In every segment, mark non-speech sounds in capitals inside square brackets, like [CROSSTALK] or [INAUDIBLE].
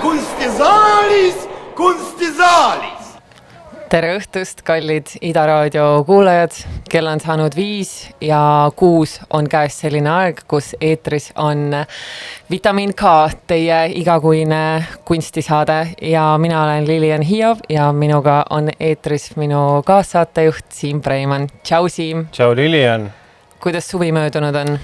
Kunstisalis! Kunstisalis! Tere õhtust, kallid Ida raadio kuulajad, kell on saanud viis ja kuus on käes selline aeg, kus eetris on Vitamin K, teie igakuine kunstisaade ja mina olen Lilian Hiiov ja minuga on eetris minu kaassaatejuht Siim Preimann. tšau, Siim. tšau, Lilian. kuidas suvi möödunud on?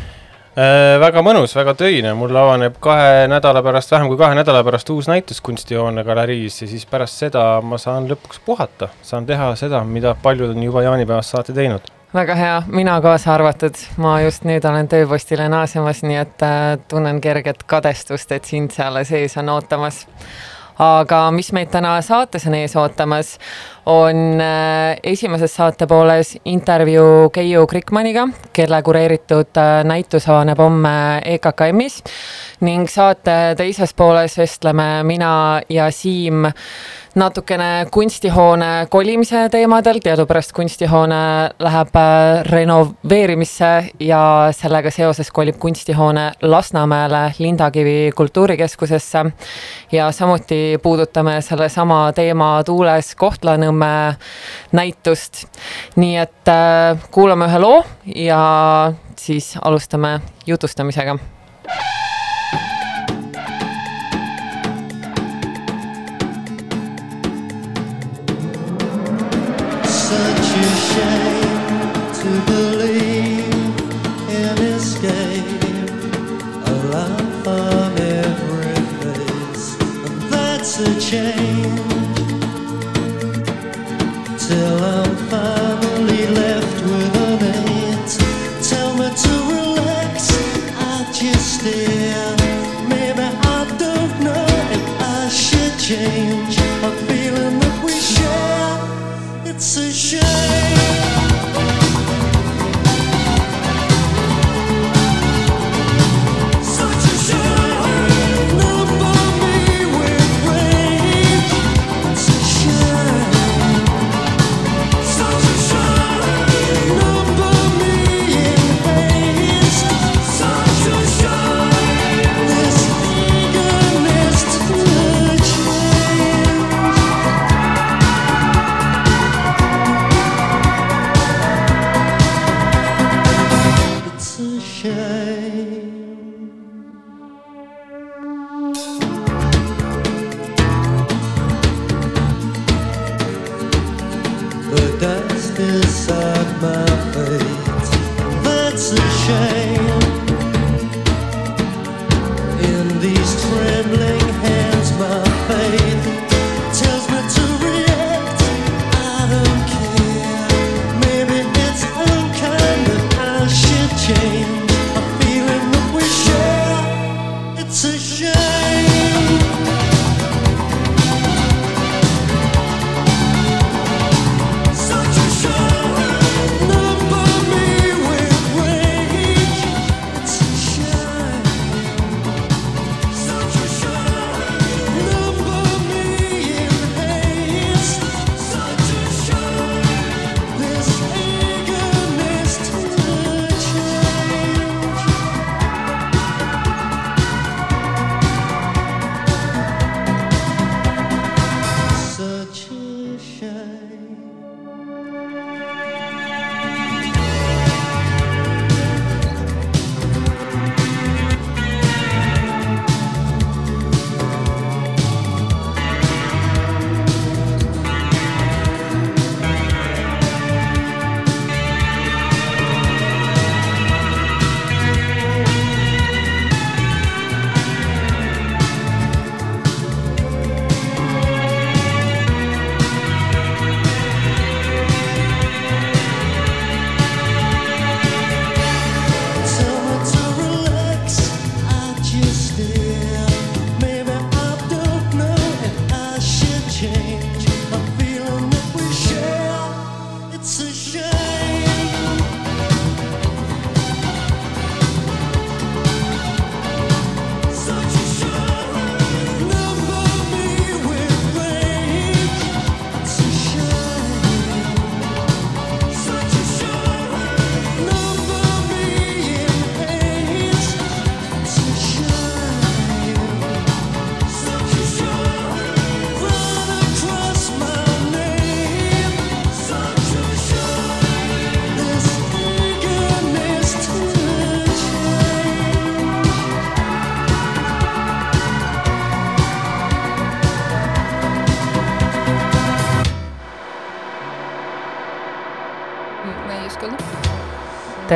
Äh, väga mõnus, väga töine, mul avaneb kahe nädala pärast, vähem kui kahe nädala pärast uus näitus Kunstihoone galeriis ja siis pärast seda ma saan lõpuks puhata, saan teha seda, mida paljud on juba jaanipäevast saati teinud. väga hea, mina kaasa arvatud, ma just nüüd olen tööpostile naasemas, nii et äh, tunnen kerget kadestust, et sind seal sees on ootamas aga mis meid täna saates on ees ootamas, on äh, esimeses saate pooles intervjuu Keiu Krikmaniga, kelle kureeritud äh, näitus avaneb homme EKKM-is ning saate teises pooles vestleme mina ja Siim natukene kunstihoone kolimise teemadel, teadupärast kunstihoone läheb äh, renoveerimisse ja sellega seoses kolib kunstihoone Lasnamäele Lindakivi kultuurikeskusesse. ja samuti puudutame sellesama teema tuules Kohtla-Nõmme näitust. nii et äh, kuulame ühe loo ja siis alustame jutustamisega Yeah.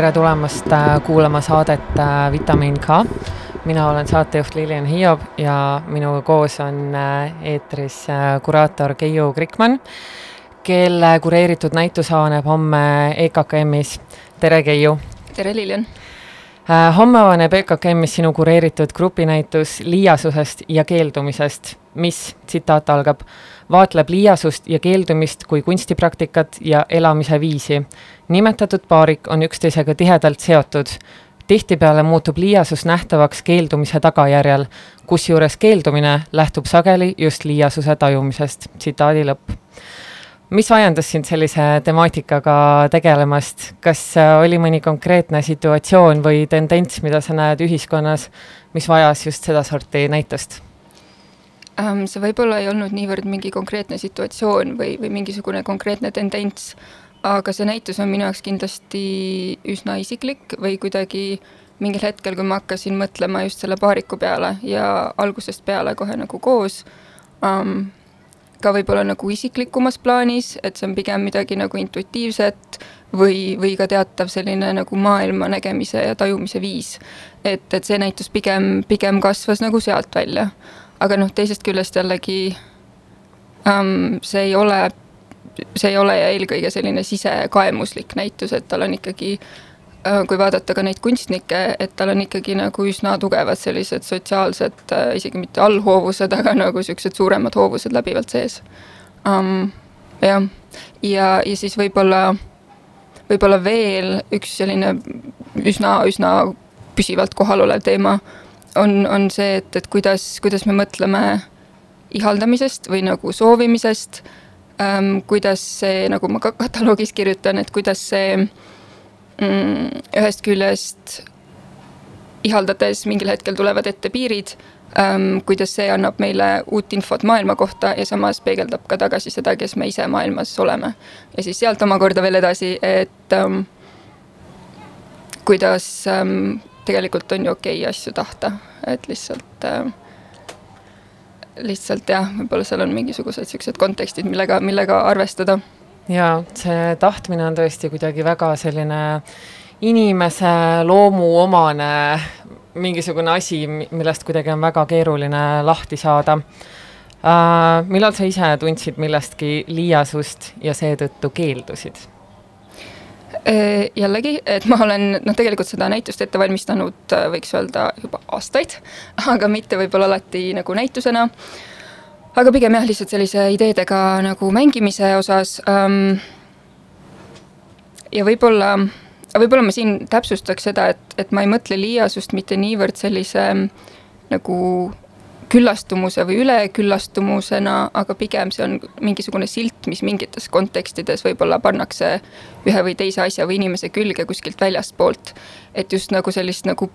Tere tulemast äh, kuulama saadet äh, Vitamiin K. mina olen saatejuht Lilian Hiob ja minuga koos on äh, eetris kuraator Keiu Krikman, kelle kureeritud näitus avaneb homme EKKM-is. tere, Keiu! tere, Lilian! Homme avaneb EKKM-is sinu kureeritud grupinäitus liiasusest ja keeldumisest, mis, tsitaat algab, vaatleb liiasust ja keeldumist kui kunstipraktikat ja elamise viisi nimetatud paarik on üksteisega tihedalt seotud. tihtipeale muutub liiasus nähtavaks keeldumise tagajärjel, kusjuures keeldumine lähtub sageli just liiasuse tajumisest. tsitaadi lõpp mis ajendas sind sellise temaatikaga tegelemast, kas äh, oli mõni konkreetne situatsioon või tendents, mida sa näed ühiskonnas, mis vajas just sedasorti näitust? Ähm, see võib-olla ei olnud niivõrd mingi konkreetne situatsioon või, või mingisugune konkreetne tendents, aga see näitus on minu jaoks kindlasti üsna isiklik või kuidagi mingil hetkel, kui ma hakkasin mõtlema just selle paariku peale ja algusest peale kohe nagu koos um,, ka võib-olla nagu isiklikumas plaanis, et see on pigem midagi nagu intuitiivset või, või ka teatav selline nagu maailma nägemise ja tajumise viis. et, et see näitus pigem, pigem kasvas nagu sealt välja. aga noh, teisest küljest jällegi um, see ei ole see ei ole eelkõige selline sisekaemuslik näitus, et tal on ikkagi äh, kui vaadata ka neid kunstnikke, et tal on ikkagi nagu üsna tugevad sellised sotsiaalsed, äh, isegi mitte allhoovused, [LAUGHS] aga nagu niisugused suuremad hoovused läbivalt sees um,. jah, ja, ja siis võib-olla, võib-olla veel üks selline üsna, üsna püsivalt kohal olev teema on, on see, et, et kuidas, kuidas me mõtleme ihaldamisest või nagu soovimisest ähm,, kuidas see, nagu ma ka kataloogis kirjutan, et kuidas see ühest küljest ihaldades mingil hetkel tulevad ette piirid ähm,, kuidas see annab meile uut infot maailma kohta ja samas peegeldab ka tagasi seda, kes me ise maailmas oleme. ja siis sealt omakorda veel edasi, et ähm, kuidas ähm, tegelikult on ju okei okay asju tahta, et lihtsalt äh, lihtsalt jah, võib-olla seal on mingisugused niisugused kontekstid, millega, millega arvestada. Jaa, see tahtmine on tõesti kuidagi väga selline inimese loomuomane mingisugune asi, millest kuidagi on väga keeruline lahti saada uh,. millal sa ise tundsid millestki liiasust ja seetõttu keeldusid? Äh, jällegi, et ma olen noh, tegelikult seda näitust ette valmistanud, äh, võiks öelda juba aastaid, [LAUGHS] aga mitte võib-olla alati nagu näitusena. Aga pigem jah, lihtsalt sellise ideedega nagu mängimise osas ähm,. ja võib-olla, võib-olla ma siin täpsustaks seda, et, et ma ei mõtle liiasust mitte niivõrd sellise nagu küllastumuse või üleküllastumusena, aga pigem see on mingisugune silt, mis mingites kontekstides võib-olla pannakse ühe või teise asja või inimese külge kuskilt väljastpoolt. et just nagu sellist nagu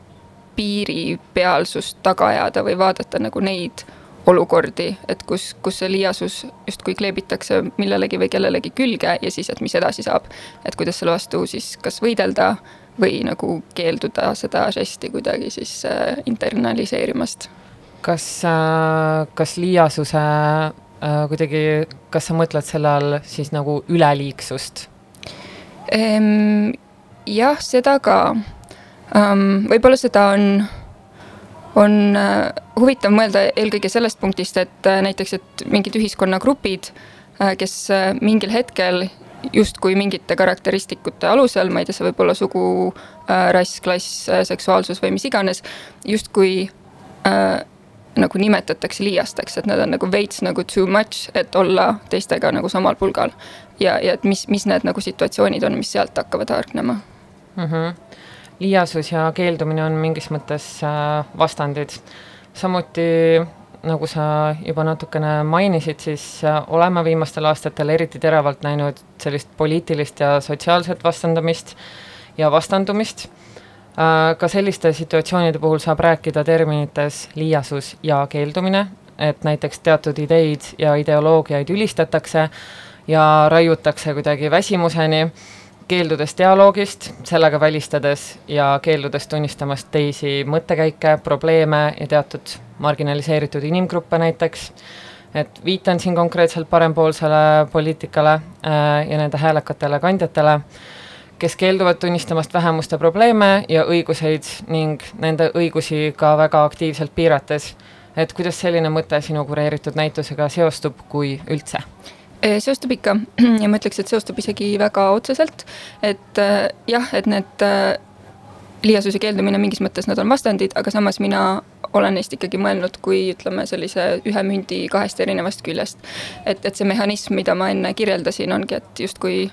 piiripealsust taga ajada või vaadata nagu neid olukordi, et kus, kus see liiasus justkui kleebitakse millelegi või kellelegi külge ja siis, et mis edasi saab. et kuidas selle vastu siis kas võidelda või nagu keelduda seda žesti kuidagi siis äh, internaliseerimast kas, äh, kas liiasuse äh, kuidagi, kas sa mõtled selle all siis nagu üleliigsust ehm,? jah, seda ka võib-olla seda on, on uh, huvitav mõelda eelkõige sellest punktist, et uh, näiteks, et mingid ühiskonnagrupid uh,, kes mingil hetkel justkui mingite karakteristikute alusel, ma ei tea, see võib olla sugu äh,, rass, klass äh,, seksuaalsus või mis iganes, justkui äh, nagu nimetatakse liiasteks, et nad on nagu veits nagu too much, et olla teistega nagu samal pulgal. ja, ja et mis, mis need nagu situatsioonid on, mis sealt hakkavad hargnema mm. -hmm. Liiasus ja keeldumine on mingis mõttes äh, vastandid. samuti nagu sa juba natukene mainisid, siis äh, oleme viimastel aastatel eriti teravalt näinud sellist poliitilist ja sotsiaalset vastandamist ja vastandumist Äh, ka selliste situatsioonide puhul saab rääkida terminites liiasus ja keeldumine, et näiteks teatud ideid ja ideoloogiaid ülistatakse ja raiutakse kuidagi väsimuseni, keeldudes dialoogist, sellega välistades ja keeldudes tunnistamast teisi mõttekäike, probleeme ja teatud marginaliseeritud inimgruppe näiteks et viitan siin konkreetselt parempoolsele poliitikale äh, ja nende häälekatele kandjatele kes keelduvad tunnistamast vähemuste probleeme ja õiguseid ning nende õigusi ka väga aktiivselt piirates. et kuidas selline mõte sinu kureeritud näitusega seostub, kui üldse? Seostub ikka [CLEARS THROAT] ja ma ütleks, et seostub isegi väga otseselt, et äh, jah, et need äh, liiasuse keeldumine mingis mõttes nad on vastandid, aga samas mina olen neist ikkagi mõelnud kui ütleme, sellise ühe mündi kahest erinevast küljest. et, et see mehhanism, mida ma enne kirjeldasin, ongi, et justkui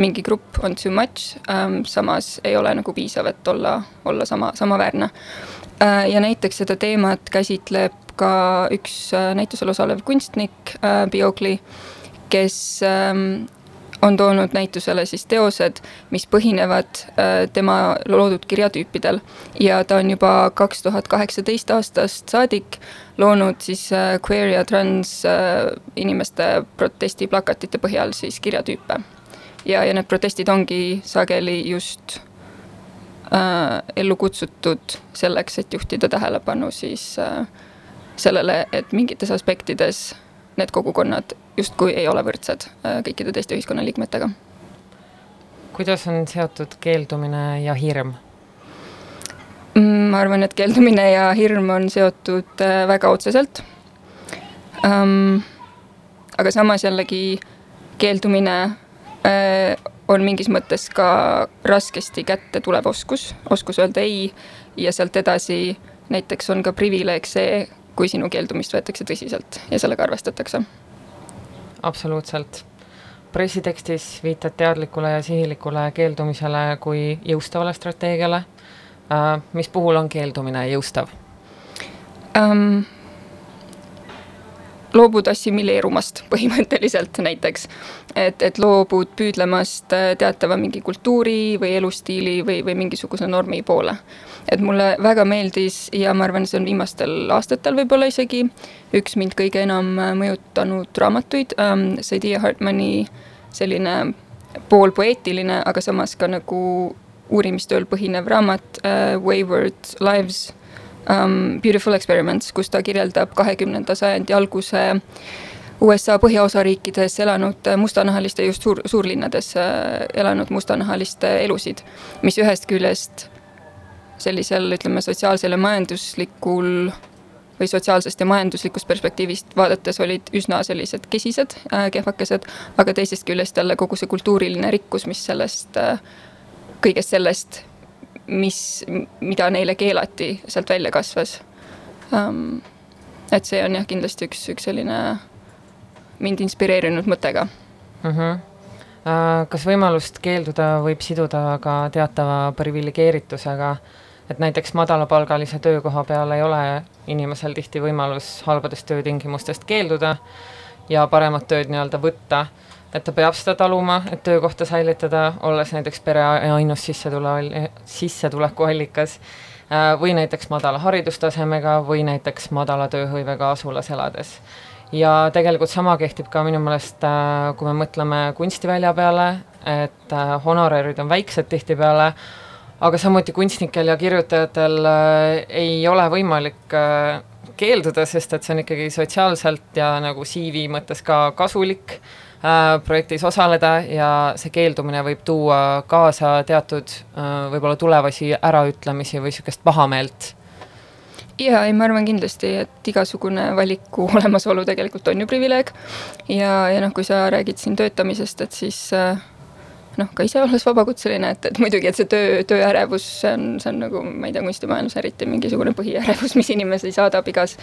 mingi grupp on too much ähm,, samas ei ole nagu piisav, et olla, olla sama, samaväärne äh,. ja näiteks seda teemat käsitleb ka üks äh, näitusel osalev kunstnik äh,, Biogli, kes ähm, on toonud näitusele siis teosed, mis põhinevad äh, tema loodud kirjatüüpidel. ja ta on juba kaks tuhat kaheksateist aastast saadik loonud siis äh, queer ja trans äh, inimeste protestiplakatite põhjal siis kirjatüüpe. ja, ja need protestid ongi sageli just äh, ellu kutsutud selleks, et juhtida tähelepanu siis äh, sellele, et mingites aspektides need kogukonnad justkui ei ole võrdsed äh, kõikide teiste ühiskonnaliikmetega. kuidas on seotud keeldumine ja hirm? Mm, ma arvan, et keeldumine ja hirm on seotud äh, väga otseselt um,. aga samas jällegi keeldumine uh, on mingis mõttes ka raskesti kätte tulev oskus, oskus öelda ei ja sealt edasi näiteks on ka privileeg see, kui sinu keeldumist võetakse tõsiselt ja sellega arvestatakse. absoluutselt. pressitekstis viitad teadlikule ja sihilikule keeldumisele kui jõustavale strateegiale. Äh, mis puhul on keeldumine jõustav um,? Loobud assimileerumast põhimõtteliselt näiteks. et, et loobud püüdlemast äh, teatava mingi kultuuri või elustiili või, või mingisuguse normi poole. et mulle väga meeldis ja ma arvan, see on viimastel aastatel võib-olla isegi üks mind kõige enam äh, mõjutanud raamatuid um,, Saidia Hartmani selline poolpoeetiline, aga samas ka nagu uurimistööl põhinev raamat uh, Wayward Lives um, Beautiful Experiments, kus ta kirjeldab kahekümnenda sajandi alguse USA põhjaosariikides elanud mustanahaliste, just suur, suurlinnades äh, elanud mustanahaliste elusid, mis ühest küljest sellisel, ütleme, sotsiaalsel ja majanduslikul või sotsiaalsest ja majanduslikust perspektiivist vaadates olid üsna sellised kesised äh,, kehvakesed, aga teisest küljest jälle kogu see kultuuriline rikkus, mis sellest äh,, kõigest sellest mis, mida neile keelati, sealt välja kasvas um,. et see on jah, kindlasti üks, üks selline mind inspireerinud mõte ka mm. -hmm. kas võimalust keelduda võib siduda ka teatava priviligeeritusega, et näiteks madalapalgalise töökoha peal ei ole inimesel tihti võimalus halbadest töötingimustest keelduda ja paremat tööd nii-öelda võtta et ta peab seda taluma, et töökohta säilitada, olles näiteks pere ainus sissetule-, sissetulekuallikas, äh, või näiteks madala haridustasemega või näiteks madala tööhõivega asulas elades. ja tegelikult sama kehtib ka minu meelest, äh, kui me mõtleme kunstivälja peale, et äh, honoraarid on väiksed tihtipeale, aga samuti kunstnikel ja kirjutajatel ei ole võimalik keelduda, sest et see on ikkagi sotsiaalselt ja nagu CV mõttes ka kasulik projektis osaleda ja see keeldumine võib tuua kaasa teatud äh, võib-olla tulevasi äraütlemisi või niisugust pahameelt jaa, ei ma arvan kindlasti, et igasugune valiku [LAUGHS] olemasolu tegelikult on ju privileeg. ja, ja noh, kui sa räägid siin töötamisest, et siis äh, noh, ka ise olles vabakutseline, et, et muidugi, et see töö, tööärevus, see on, see on nagu, ma ei tea, kunstimaailmas eriti mingisugune põhiärevus, mis inimesi saadab igas,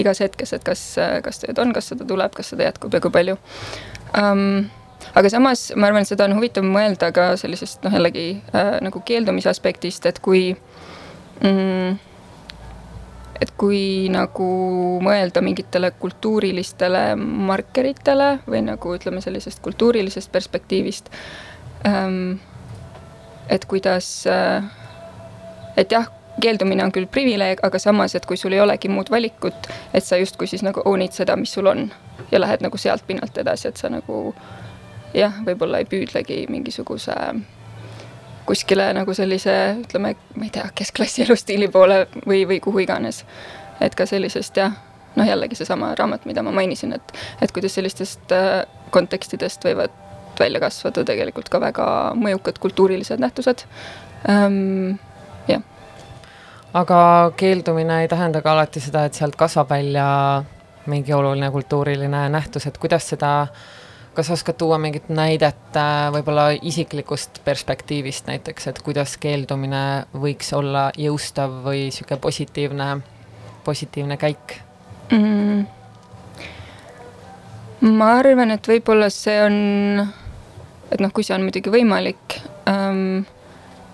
igas hetkes, et kas, kas tööd on, kas seda tuleb, kas seda jätkub ja kui palju. Um, aga samas ma arvan, et seda on huvitav mõelda ka sellisest noh, jällegi äh, nagu keeldumise aspektist, et kui mm, et kui nagu mõelda mingitele kultuurilistele markeritele või nagu ütleme, sellisest kultuurilisest perspektiivist et kuidas äh,, et jah, keeldumine on küll privileeg, aga samas, et kui sul ei olegi muud valikut, et sa justkui siis nagu own'id seda, mis sul on ja lähed nagu sealt pinnalt edasi, et sa nagu jah, võib-olla ei püüdlegi mingisuguse kuskile nagu sellise, ütleme, ma ei tea, keskklassi elustiili poole või, või kuhu iganes. et ka sellisest jah, noh jällegi seesama raamat, mida ma mainisin, et, et kuidas sellistest äh, kontekstidest võivad välja kasvada tegelikult ka väga mõjukad kultuurilised nähtused ähm,. jah. aga keeldumine ei tähenda ka alati seda, et sealt kasvab välja mingi oluline kultuuriline nähtus, et kuidas seda kas oskad tuua mingit näidet äh, võib-olla isiklikust perspektiivist näiteks, et kuidas keeldumine võiks olla jõustav või niisugune positiivne, positiivne käik mm.? ma arvan, et võib-olla see on, et noh, kui see on muidugi võimalik ähm,,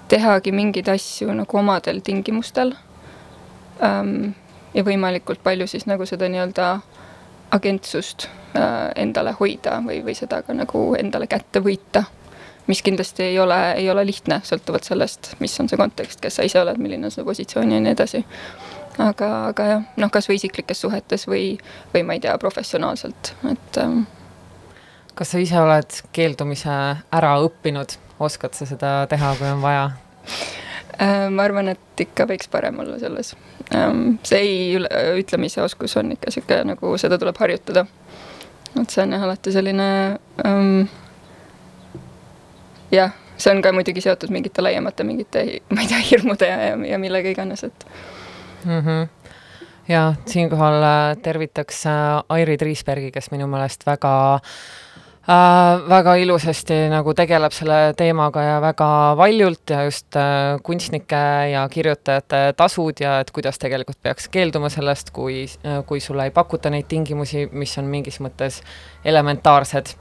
tehagi mingeid asju nagu omadel tingimustel ähm,. ja võimalikult palju siis nagu seda nii-öelda agentsust äh, endale hoida või, või seda ka nagu endale kätte võita. mis kindlasti ei ole, ei ole lihtne, sõltuvalt sellest, mis on see kontekst, kes sa ise oled, milline on su positsioon ja nii edasi aga, aga jah, noh, kasvõi isiklikes suhetes või, või ma ei tea, professionaalselt, et ähm.... kas sa ise oled keeldumise ära õppinud, oskad sa seda teha, kui on vaja äh,? ma arvan, et ikka võiks parem olla selles ähm,. see ei, ütlemise oskus on ikka sihuke nagu, seda tuleb harjutada. et see on jah alati selline ähm, jah, see on ka muidugi seotud mingite laiemate mingite, [LAUGHS] ma ei tea, hirmude ja, ja, ja millega iganes, et mm. -hmm. ja siinkohal äh, tervitaks äh, Airi Triisbergi, kes minu meelest väga äh, väga ilusasti nagu tegeleb selle teemaga ja väga valjult ja just äh, kunstnike ja kirjutajate tasud ja et kuidas tegelikult peaks keelduma sellest, kui äh,, kui sulle ei pakuta neid tingimusi, mis on mingis mõttes elementaarsed.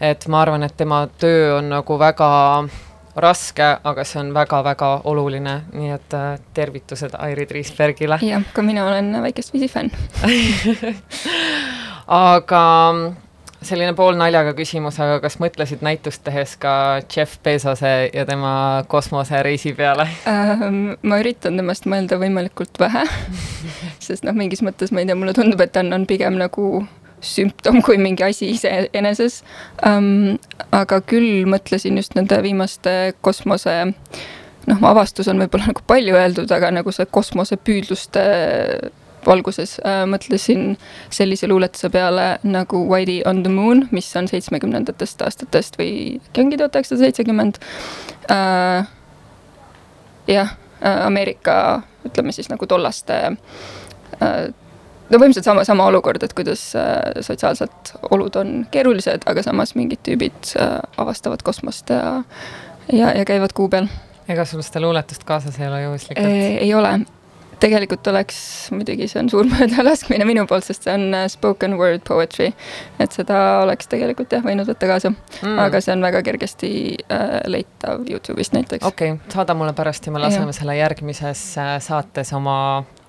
et ma arvan, et tema töö on nagu väga äh, raske, aga see on väga-väga oluline, nii et äh, tervitused Airi Triisbergile. jah, ka mina olen väikest viisi fänn [LAUGHS] aga selline poolnaljaga küsimus, aga kas mõtlesid näitust tehes ka Jeff Bezose ja tema kosmosereisi peale ähm,? ma üritan temast mõelda võimalikult vähe [LAUGHS] sest noh, mingis mõttes ma ei tea, mulle tundub, et ta on, on pigem nagu sümptom kui mingi asi iseeneses um,. aga küll mõtlesin just nende viimaste kosmose noh, avastus on võib-olla nagu palju öeldud, aga nagu see kosmosepüüdluste valguses äh, mõtlesin sellise luuletuse peale nagu Whitey on the moon, mis on seitsmekümnendatest aastatest või äkki ongi tuhat üheksasada seitsekümmend. Äh, jah, äh, Ameerika, ütleme siis nagu tollaste äh, no põhimõtteliselt sama, sama olukord, et kuidas äh, sotsiaalsed olud on keerulised, aga samas mingid tüübid äh, avastavad kosmost ja, ja, ja käivad kuu peal. ega sul seda luuletust kaasas ei ole juhuslikult? ei ole. Tegelikult oleks, muidugi see on suur [LAUGHS] möödalaskmine minu poolt, sest see on äh, spoken word poetry. et seda oleks tegelikult jah, võinud võtta kaasa mm.. aga see on väga kergesti äh, leitav Youtube'ist näiteks. okei okay,, saada mulle pärast ja me laseme ja. selle järgmises äh, saates oma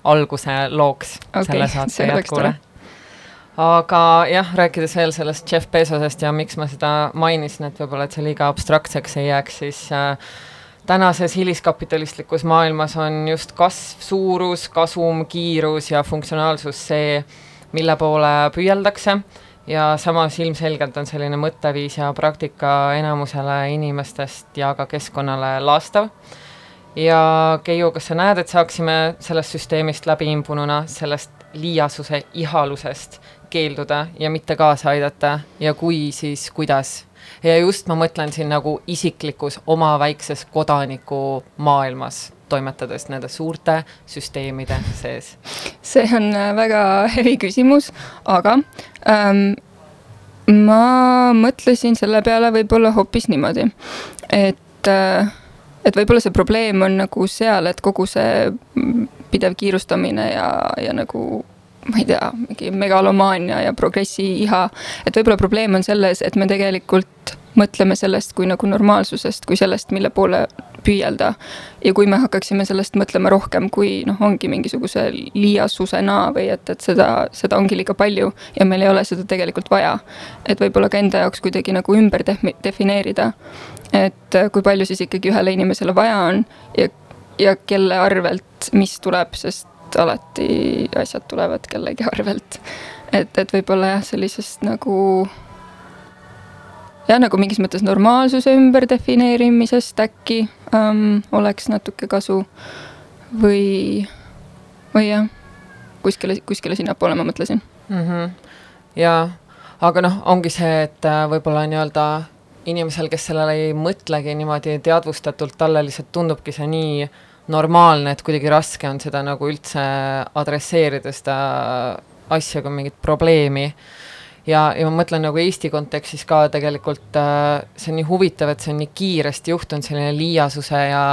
alguse looks okay, selle [LAUGHS] saate jätkule. aga jah, rääkides veel sellest Jeff Bezosest ja miks ma seda mainisin, et võib-olla, et see liiga abstraktseks ei jääks, siis äh, tänases hiliskapitalistlikus maailmas on just kasv, suurus, kasum, kiirus ja funktsionaalsus see, mille poole püüeldakse. Ja samas ilmselgelt on selline mõtteviis ja praktika enamusele inimestest ja ka keskkonnale laastav. Ja Keiu, kas sa näed, et saaksime sellest süsteemist läbi imbununa, sellest liiasuse ihalusest keelduda ja mitte kaasa aidata? Ja kui, siis kuidas? Ja just ma mõtlen siin nagu isiklikus oma väikses kodanikumaailmas toimetades nende suurte süsteemide sees? see on äh, väga hevi küsimus, aga ähm, ma mõtlesin selle peale võib-olla hoopis niimoodi, et äh, et võib-olla see probleem on nagu seal, et kogu see pidev kiirustamine ja, ja nagu ma ei tea, mingi megalomaania ja progressi iha, et võib-olla probleem on selles, et me tegelikult mõtleme sellest kui nagu normaalsusest, kui sellest, mille poole püüelda. ja kui me hakkaksime sellest mõtlema rohkem kui noh, ongi mingisuguse liiasusena või et, et seda, seda ongi liiga palju ja meil ei ole seda tegelikult vaja. et võib-olla ka enda jaoks kuidagi nagu ümber defineerida et äh, kui palju siis ikkagi ühele inimesele vaja on ja, ja kelle arvelt, mis tuleb, sest alati asjad tulevad kellegi arvelt. et, et võib-olla jah, sellisest nagu jah, nagu mingis mõttes normaalsuse ümber defineerimisest äkki ähm, oleks natuke kasu või, või jah, kuskile, kuskile sinnapoole ma mõtlesin mm. -hmm. ja, aga noh, ongi see, et äh, võib-olla nii-öelda inimesel, kes sellele ei mõtlegi niimoodi teadvustatult, talle lihtsalt tundubki see nii normaalne, et kuidagi raske on seda nagu üldse adresseerida, seda asja kui mingit probleemi. ja, ja ma mõtlen nagu Eesti kontekstis ka tegelikult äh, see on nii huvitav, et see on nii kiiresti juhtunud, selline liiasuse ja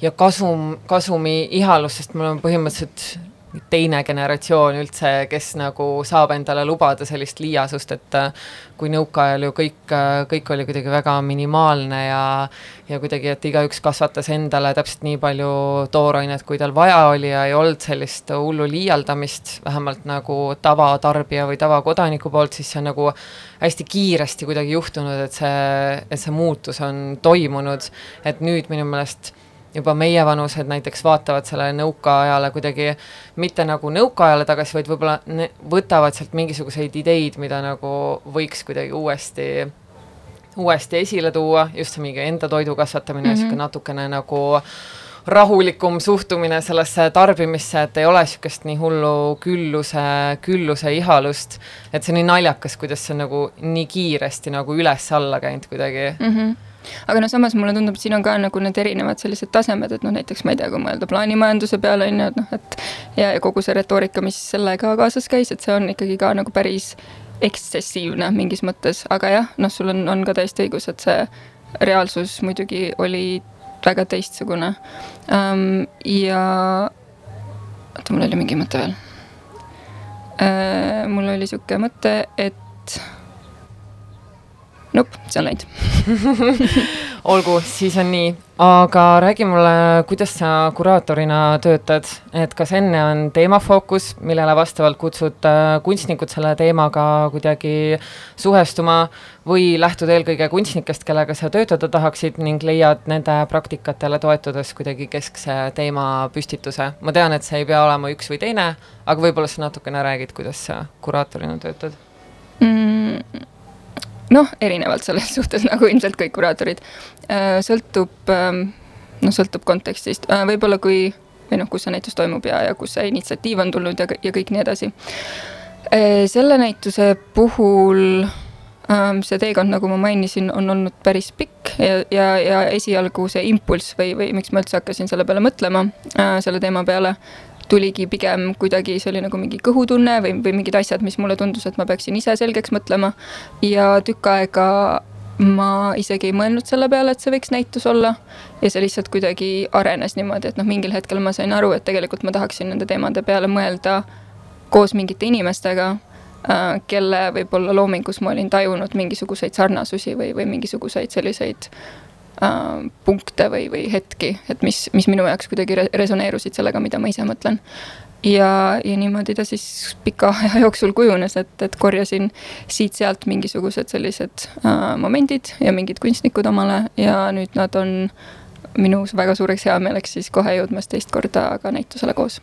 ja kasum, kasumi ihalus, sest me oleme põhimõtteliselt teine generatsioon üldse, kes nagu saab endale lubada sellist liiasust, et äh, kui nõukaajal ju kõik, äh, kõik oli kuidagi väga minimaalne ja ja kuidagi, et igaüks kasvatas endale täpselt nii palju toorainet, kui tal vaja oli ja ei olnud sellist hullu liialdamist, vähemalt nagu tavatarbija või tavakodaniku poolt, siis see on nagu hästi kiiresti kuidagi juhtunud, et see, et see muutus on toimunud, et nüüd minu meelest juba meievanused näiteks vaatavad sellele nõukaajale kuidagi mitte nagu nõukaajale tagasi, vaid võib-olla võtavad sealt mingisuguseid ideid, mida nagu võiks kuidagi uuesti, uuesti esile tuua, just see mingi enda toidu kasvatamine mm, -hmm. niisugune natukene nagu rahulikum suhtumine sellesse tarbimisse, et ei ole niisugust nii hullu külluse, külluse ihalust. et see on nii naljakas, kuidas see on nagu nii kiiresti nagu üles-alla käinud kuidagi mm. -hmm aga noh, samas mulle tundub, et siin on ka nagu need erinevad sellised tasemed, et noh, näiteks ma ei tea, kui mõelda plaanimajanduse peale on ju, et noh, et ja, ja kogu see retoorika, mis sellega kaasas käis, et see on ikkagi ka nagu päris ekstsessiivne mingis mõttes, aga jah, noh, sul on, on ka täiesti õigus, et see reaalsus muidugi oli väga teistsugune um,. ja oota, mul oli mingi mõte veel uh,. mul oli sihuke mõte, et Nope, see on läinud [LAUGHS] olgu, siis on nii, aga räägi mulle, kuidas sa kuraatorina töötad, et kas enne on teemafookus, millele vastavalt kutsud äh, kunstnikud selle teemaga kuidagi suhestuma või lähtud eelkõige kunstnikest, kellega sa töötada tahaksid ning leiad nende praktikatele toetudes kuidagi keskse teemapüstituse. ma tean, et see ei pea olema üks või teine, aga võib-olla sa natukene räägid, kuidas sa kuraatorina töötad mm.? Noh, erinevalt selles [LAUGHS] suhtes nagu ilmselt kõik kuraatorid. Äh, sõltub, ähm, noh, sõltub kontekstist, äh, võib-olla kui või noh, kus see näitus toimub ja, ja kus see initsiatiiv on tulnud ja, ja kõik nii edasi. Äh, selle näituse puhul ähm, see teekond, nagu ma mainisin, on olnud päris pikk ja, ja, ja esialgu see impulss või, või miks ma üldse hakkasin selle peale mõtlema, selle teema peale, tuligi pigem kuidagi, see oli nagu mingi kõhutunne või, või mingid asjad, mis mulle tundus, et ma peaksin ise selgeks mõtlema. ja tükk aega ma isegi ei mõelnud selle peale, et see võiks näitus olla. ja see lihtsalt kuidagi arenes niimoodi, et noh, mingil hetkel ma sain aru, et tegelikult ma tahaksin nende teemade peale mõelda koos mingite inimestega äh,, kelle võib-olla loomingus ma olin tajunud mingisuguseid sarnasusi või, või mingisuguseid selliseid äh, punkte või, või hetki, et mis, mis minu jaoks kuidagi resoneerusid sellega, mida ma ise mõtlen. ja, ja niimoodi ta siis pika aja jooksul kujunes, et, et korjasin siit-sealt mingisugused sellised äh, momendid ja mingid kunstnikud omale ja nüüd nad on minu väga suureks heameeleks siis kohe jõudmas teist korda ka näitusele koos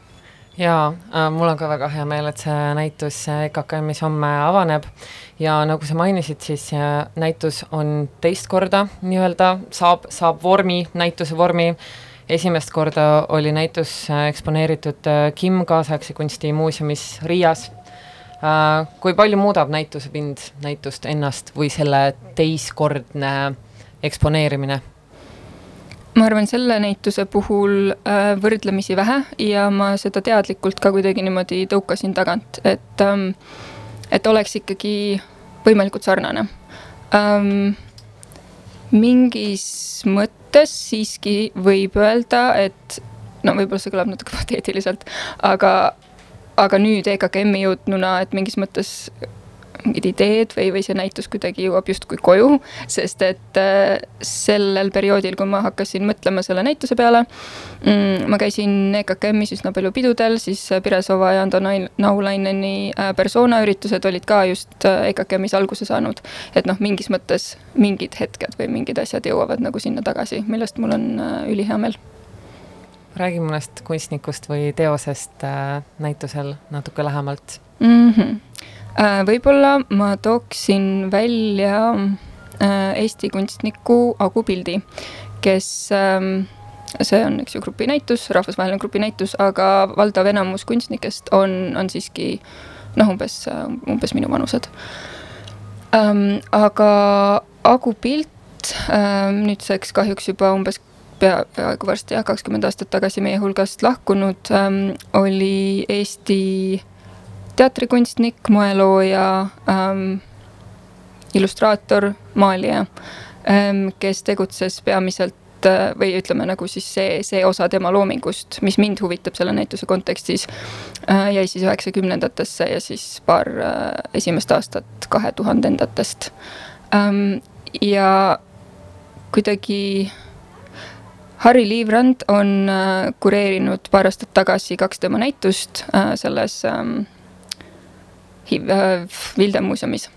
jaa äh,, mul on ka väga hea meel, et see näitus EKKM-is homme avaneb ja nagu sa mainisid, siis näitus on teist korda nii-öelda, saab, saab vormi, näituse vormi, esimest korda oli näitus äh, eksponeeritud äh, Kim kaasaegse kunsti muuseumis Riias äh,. kui palju muudab näituse pind näitust ennast või selle teistkordne eksponeerimine? Ma arvan, selle näituse puhul äh, võrdlemisi vähe ja ma seda teadlikult ka kuidagi niimoodi tõukasin tagant, et ähm, et oleks ikkagi võimalikult sarnane ähm,. mingis mõttes siiski võib öelda, et no võib-olla see kõlab natuke [LAUGHS] pateetiliselt, aga, aga nüüd EKKM-i jõudnuna, et mingis mõttes mingid ideed või, või see näitus kuidagi jõuab justkui koju, sest et äh, sellel perioodil, kui ma hakkasin mõtlema selle näituse peale mm,, ma käisin EKKM-is üsna palju pidudel, siis Piresova ja Ando Naulaineni äh, persona üritused olid ka just äh, EKKM-is alguse saanud. et noh, mingis mõttes mingid hetked või mingid asjad jõuavad nagu sinna tagasi, millest mul on ülihea meel räägi mõnest kunstnikust või teosest äh, näitusel natuke lähemalt mm. -hmm Äh, võib-olla ma tooksin välja äh, Eesti kunstniku Agu Pildi, kes ähm, see on, eks ju, grupinäitus, rahvusvaheline grupinäitus, aga valdav enamus kunstnikest on, on siiski noh, umbes, umbes minu vanused um,. aga Agu Pilt ähm, nüüdseks kahjuks juba umbes pea, peaaegu varsti jah, kakskümmend aastat tagasi meie hulgast lahkunud ähm,, oli Eesti teatrikunstnik, moelooja ähm,, illustraator, maalija ähm,, kes tegutses peamiselt äh, või ütleme nagu siis see, see osa tema loomingust, mis mind huvitab selle näituse kontekstis äh,, jäi siis üheksakümnendatesse ja siis paar äh, esimest aastat kahe tuhandendatest ähm,. ja kuidagi Harri Liivrand on kureerinud paar aastat tagasi kaks tema näitust selles ähm, äh, Vilde muuseumis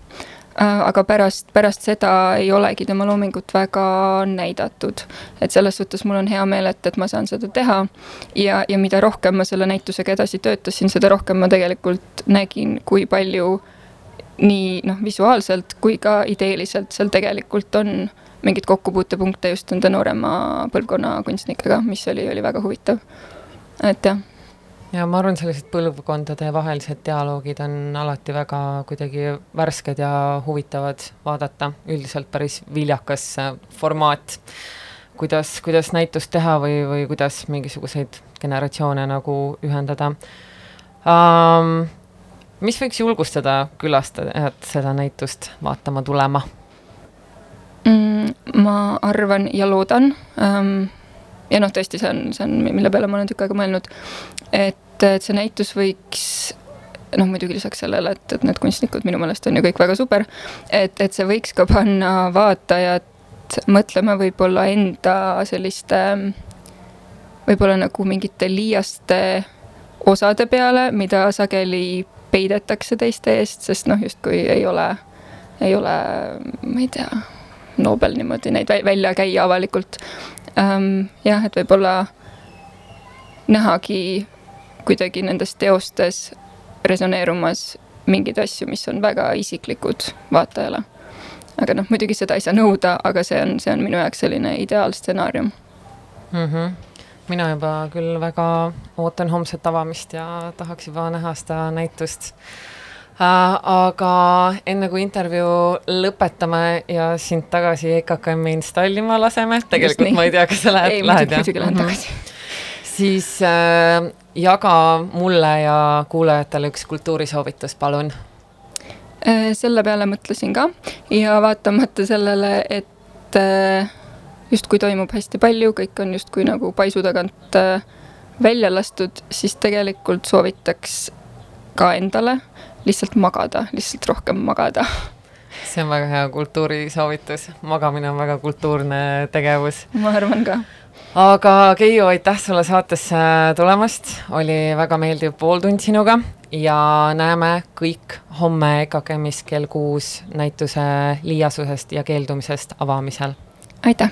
äh,. aga pärast, pärast seda ei olegi tema loomingut väga näidatud. et selles suhtes mul on hea meel, et, et ma saan seda teha. ja, ja mida rohkem ma selle näitusega edasi töötasin, seda rohkem ma tegelikult nägin, kui palju nii noh, visuaalselt kui ka ideeliselt seal tegelikult on mingeid kokkupuutepunkte just nende noorema põlvkonna kunstnikega, mis oli, oli väga huvitav. et jah. Ja ma arvan, sellised põlvkondade vahelised dialoogid on alati väga kuidagi värsked ja huvitavad vaadata, üldiselt päris viljakas äh, formaat. kuidas, kuidas näitust teha või, või kuidas mingisuguseid generatsioone nagu ühendada um,. mis võiks julgustada külastajat seda näitust vaatama tulema? mm,? ma arvan ja loodan ähm,. Ja noh, tõesti, see on, see on, mille peale ma olen tükk aega mõelnud, et, et see näitus võiks noh, muidugi lisaks sellele, et, et need kunstnikud minu meelest on ju kõik väga super, et, et see võiks ka panna vaatajat mõtlema võib-olla enda selliste, võib-olla nagu mingite liiaste osade peale, mida sageli peidetakse teiste eest, sest noh, justkui ei ole, ei ole, ma ei tea Nobel niimoodi neid välja käia avalikult ähm,. jah, et võib-olla nähagi kuidagi nendes teostes resoneerumas mingeid asju, mis on väga isiklikud vaatajale. aga noh, muidugi seda ei saa nõuda, aga see on, see on minu jaoks selline ideaalstsenaarium mm. -hmm mina juba küll väga ootan homset avamist ja tahaks juba näha seda näitust aga enne kui intervjuu lõpetame ja sind tagasi EKKM-i installima laseme, tegelikult ma ei tea, kas sa lähed, lähed jah? muidugi lähen mhm. tagasi. siis äh, jaga mulle ja kuulajatele üks kultuurisoovitus, palun. Äh, selle peale mõtlesin ka ja vaatamata sellele, et äh, justkui toimub hästi palju, kõik on justkui nagu paisu tagant välja lastud, siis tegelikult soovitaks ka endale lihtsalt magada, lihtsalt rohkem magada. [LAUGHS] see on väga hea kultuurisoovitus, magamine on väga kultuurne tegevus. ma arvan ka aga Keiu, aitäh sulle saatesse tulemast, oli väga meeldiv pooltund sinuga ja näeme kõik homme EKKM-is kell kuus näituse liiasusest ja keeldumisest avamisel. aitäh!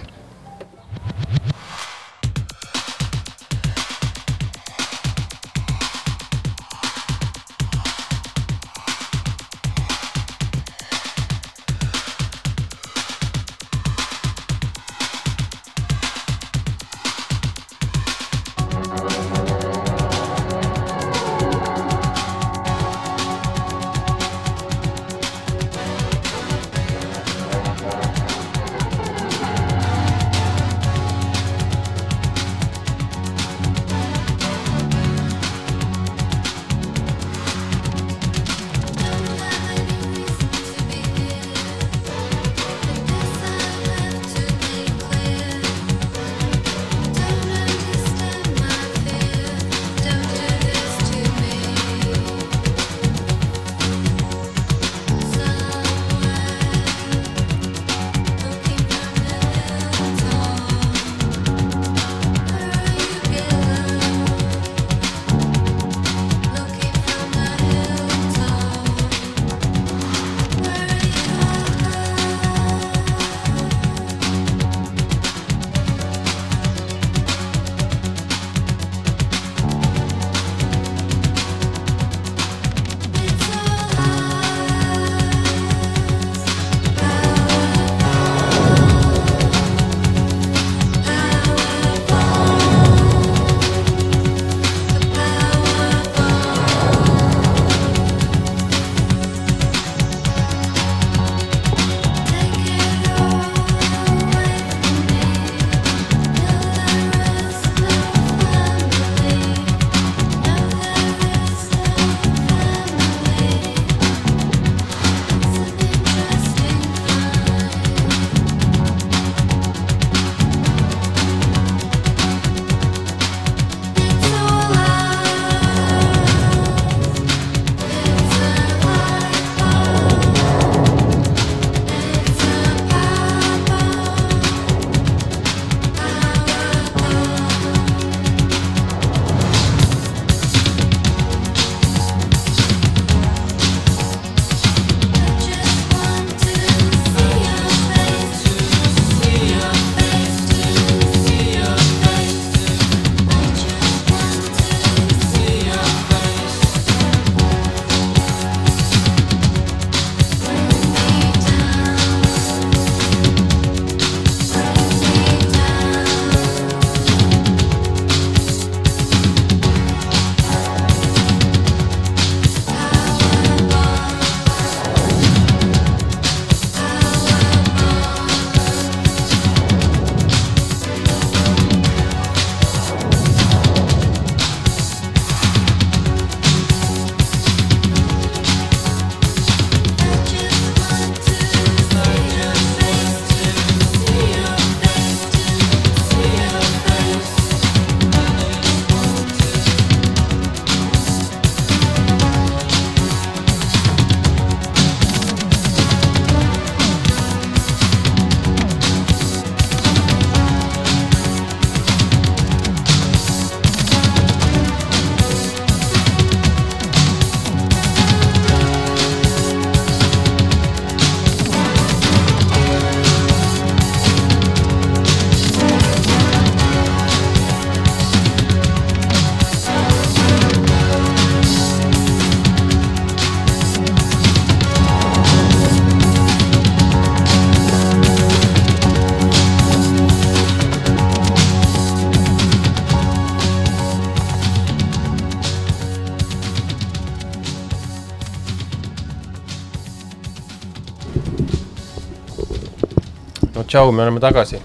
Tšau, me oleme tagasi.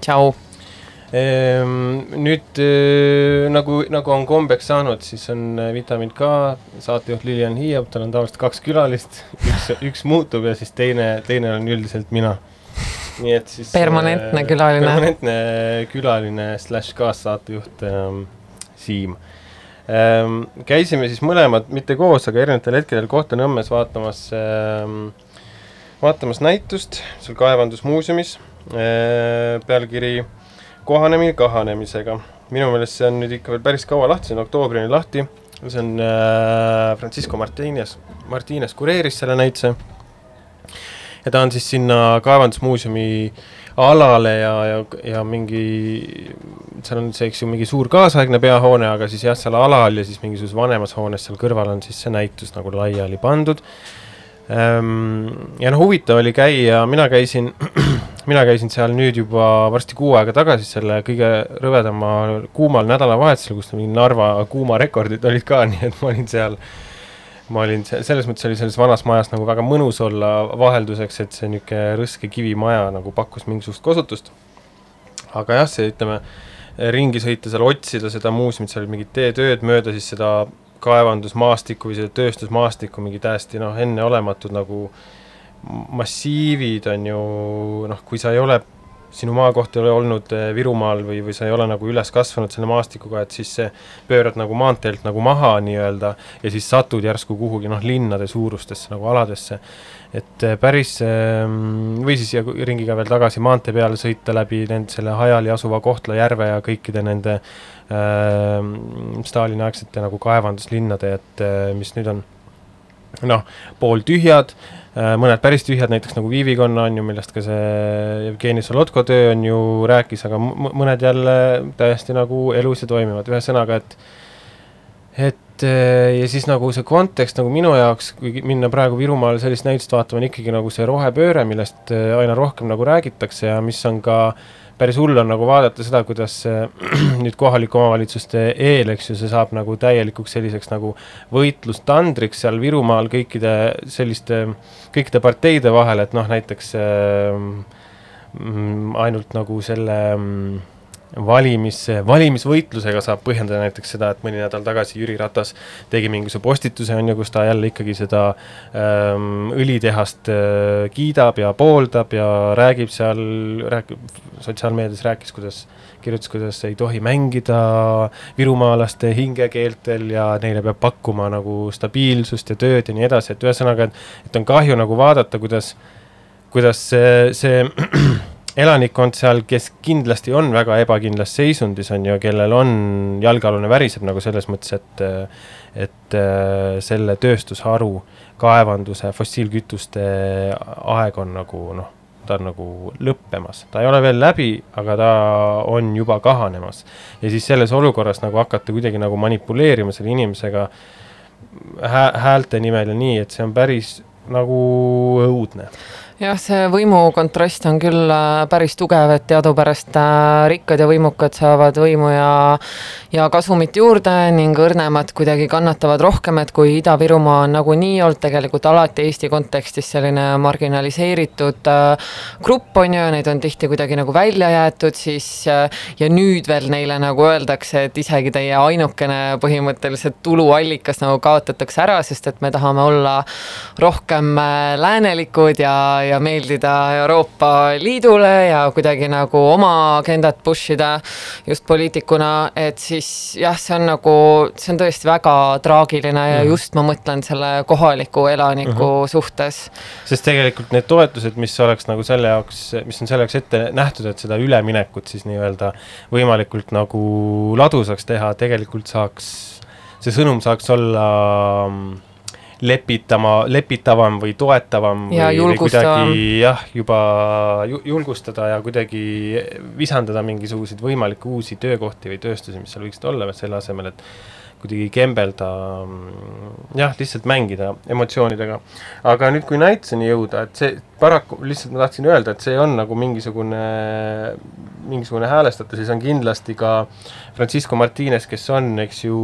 tšau. Ehm, nüüd äh, nagu, nagu on kombeks saanud, siis on äh, Vitamin K saatejuht Lilian Hiiep, tal on tavaliselt kaks külalist, üks, üks muutub ja siis teine, teine on üldiselt mina. nii et siis permanentne äh, külaline. permanentne külaline slaš kaassaatejuht ähm, Siim ähm,. käisime siis mõlemad, mitte koos, aga erinevatel hetkedel Kohtla-Nõmmes vaatamas ähm, vaatamas näitust seal kaevandusmuuseumis äh,, pealkiri kohanemine kahanemisega. minu meelest see on nüüd ikka veel päris kaua lahti, see on oktoobrini lahti, see on äh, Francisco Martines, Martines kureeris selle näituse. Ja ta on siis sinna kaevandusmuuseumi alale ja, ja, ja mingi, seal on see, eks ju, mingi suur kaasaegne peahoone, aga siis jah, seal alal ja siis mingisuguses vanemas hoones seal kõrval on siis see näitus nagu laiali pandud ja noh, huvitav oli käia, mina käisin, [CLEARS THROAT] mina käisin seal nüüd juba varsti kuu aega tagasi selle kõige rõvedama kuumal nädalavahetusel, kus mingi Narva kuumarekordid olid ka, [LAUGHS] nii et ma olin seal, ma olin selles mõttes oli selles vanas majas nagu väga mõnus olla vahelduseks, et see niisugune rõske kivimaja nagu pakkus mingisugust kosutust. aga jah, see ütleme, ringi sõita seal, otsida seda muuseumit, seal mingid teetööd mööda siis seda kaevandusmaastikku või seda tööstusmaastikku mingi täiesti noh, enneolematud nagu massiivid on ju noh, kui sa ei ole, sinu maakoht ei ole olnud eh, Virumaal või, või sa ei ole nagu üles kasvanud selle maastikuga, et siis pöörad nagu maanteelt nagu maha nii-öelda ja siis satud järsku kuhugi noh, linnade suurustesse nagu aladesse. Et eh, päris ehm, või siis ja ringiga veel tagasi maantee peale sõita läbi nende selle hajali asuva Kohtla järve ja kõikide nende äh, Stalini-aegsete nagu kaevanduslinnade, et äh, mis nüüd on noh, pooltühjad äh,, mõned päris tühjad, näiteks nagu Viivikonna on ju, millest ka see Jevgeni Solotko töö on ju rääkis, aga mõned jälle täiesti nagu elus ja toimivad, ühesõnaga, et et äh, ja siis nagu see kontekst nagu minu jaoks, kui minna praegu Virumaale sellist näitust vaatama, on ikkagi nagu see rohepööre, millest äh, aina rohkem nagu räägitakse ja mis on ka päris hull on nagu vaadata seda, kuidas [CLEARS THROAT] nüüd kohalike omavalitsuste eel, eks ju, see saab nagu täielikuks selliseks nagu võitlustandriks seal Virumaal kõikide selliste, kõikide parteide vahel, et noh, näiteks äh, ainult nagu selle äh, valimis, valimisvõitlusega saab põhjendada näiteks seda, et mõni nädal tagasi Jüri Ratas tegi mingisuguse postituse, on ju, kus ta jälle ikkagi seda ähm, õlitehast äh, kiidab ja pooldab ja räägib seal, räägib, sotsiaalmeedias rääkis, kuidas, kirjutas, kuidas ei tohi mängida virumaalaste hingekeeltel ja neile peab pakkuma nagu stabiilsust ja tööd ja nii edasi, et ühesõnaga, et, et on kahju nagu vaadata, kuidas, kuidas see, see elanikkond seal, kes kindlasti on väga ebakindlas seisundis, on ju, kellel on, jalgealune väriseb nagu selles mõttes, et et äh, selle tööstusharu, kaevanduse, fossiilkütuste aeg on nagu noh, ta on nagu lõppemas, ta ei ole veel läbi, aga ta on juba kahanemas. ja siis selles olukorras nagu hakata kuidagi nagu manipuleerima selle inimesega hää häälte nimel ja nii, et see on päris nagu õudne jah, see võimukontrast on küll äh, päris tugev, et teadupärast äh, rikkad ja võimukad saavad võimu ja ja kasumit juurde ning õrnemad kuidagi kannatavad rohkem, et kui Ida-Virumaa on nagunii olnud tegelikult alati Eesti kontekstis selline marginaliseeritud äh, grupp, on ju, ja neid on tihti kuidagi nagu välja jäetud, siis ja nüüd veel neile nagu öeldakse, et isegi teie ainukene põhimõtteliselt tuluallikas nagu kaotatakse ära, sest et me tahame olla rohkem läänelikud ja ja meeldida Euroopa Liidule ja kuidagi nagu oma agendat push ida just poliitikuna, et siis jah, see on nagu, see on tõesti väga traagiline ja mm. just ma mõtlen selle kohaliku elaniku mm -hmm. suhtes. sest tegelikult need toetused, mis oleks nagu selle jaoks, mis on selle jaoks ette nähtud, et seda üleminekut siis nii-öelda võimalikult nagu ladusaks teha, tegelikult saaks, see sõnum saaks olla mm, lepitama, lepitavam või toetavam ja või, või kuidagi jah, juba julgustada ja kuidagi visandada mingisuguseid võimalikke uusi töökohti või tööstusi, mis seal võiksid olla, selle asemel, et kuidagi kembelda, jah, lihtsalt mängida emotsioonidega. aga nüüd, kui näituseni jõuda, et see paraku lihtsalt ma tahtsin öelda, et see on nagu mingisugune, mingisugune häälestatus ja see on kindlasti ka Francisco Martines, kes on, eks ju,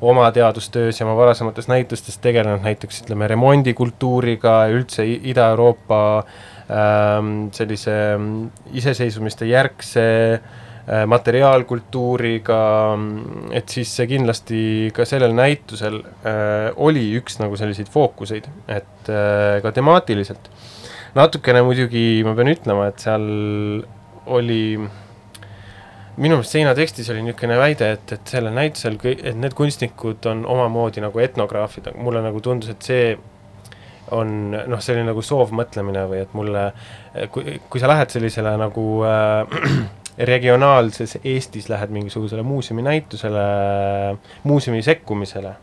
oma teadustöös ja oma varasemates näitustes tegelenud näiteks ütleme remondikultuuriga, üldse Ida-Euroopa ähm, sellise mm, iseseisvumiste järgse äh, materiaalkultuuriga, mm, et siis see kindlasti ka sellel näitusel äh, oli üks nagu selliseid fookuseid, et äh, ka temaatiliselt. natukene muidugi ma pean ütlema, et seal oli minu meelest seina tekstis oli niisugune väide, et, et sellel näitusel, et need kunstnikud on omamoodi nagu etnograafid, mulle nagu tundus, et see on noh, selline nagu soovmõtlemine või et mulle, kui, kui sa lähed sellisele nagu äh, regionaalses Eestis lähed mingisugusele muuseuminäitusele, muuseumi sekkumisele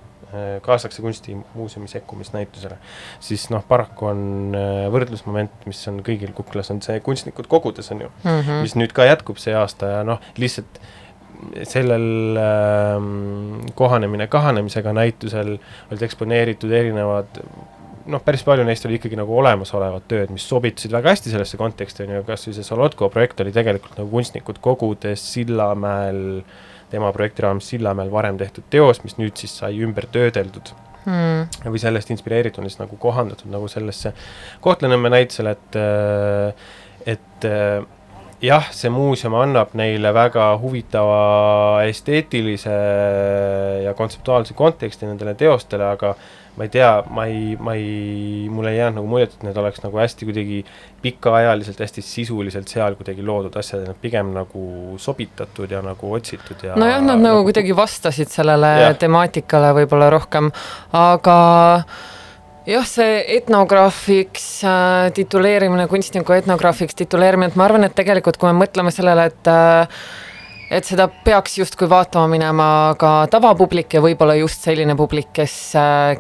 kaasaegse kunstimuuseumi sekkumisnäitusele, siis noh, paraku on äh, võrdlusmoment, mis on kõigil kuklas, on see kunstnikud kogudes, on ju mm, -hmm. mis nüüd ka jätkub see aasta ja noh, lihtsalt sellel äh, kohanemine kahanemisega näitusel olid eksponeeritud erinevad noh, päris palju neist oli ikkagi nagu olemasolevad tööd, mis sobitusid väga hästi sellesse konteksti, on ju, kas või see Solotko projekt oli tegelikult nagu kunstnikud kogudes Sillamäel tema projekti raames Sillamäel varem tehtud teos, mis nüüd siis sai ümber töödeldud mm. või sellest inspireerituna siis nagu kohandatud nagu sellesse Kohtla-Nõmme näitusele, et, äh, et äh, jah, see muuseum annab neile väga huvitava esteetilise ja kontseptuaalse konteksti nendele teostele, aga ma ei tea, ma ei, ma ei, mulle ei jäänud nagu muljet, et need oleks nagu hästi kuidagi pikaajaliselt, hästi sisuliselt seal kuidagi loodud asjad, nad pigem nagu sobitatud ja nagu otsitud ja nojah, nad nagu, nagu kuidagi vastasid sellele ja. temaatikale võib-olla rohkem, aga jah, see etnograafiks äh, tituleerimine, kunstniku etnograafiks tituleerimine, et ma arvan, et tegelikult kui me mõtleme sellele, et äh, et seda peaks justkui vaatama minema ka tavapublik ja võib-olla just selline publik, kes,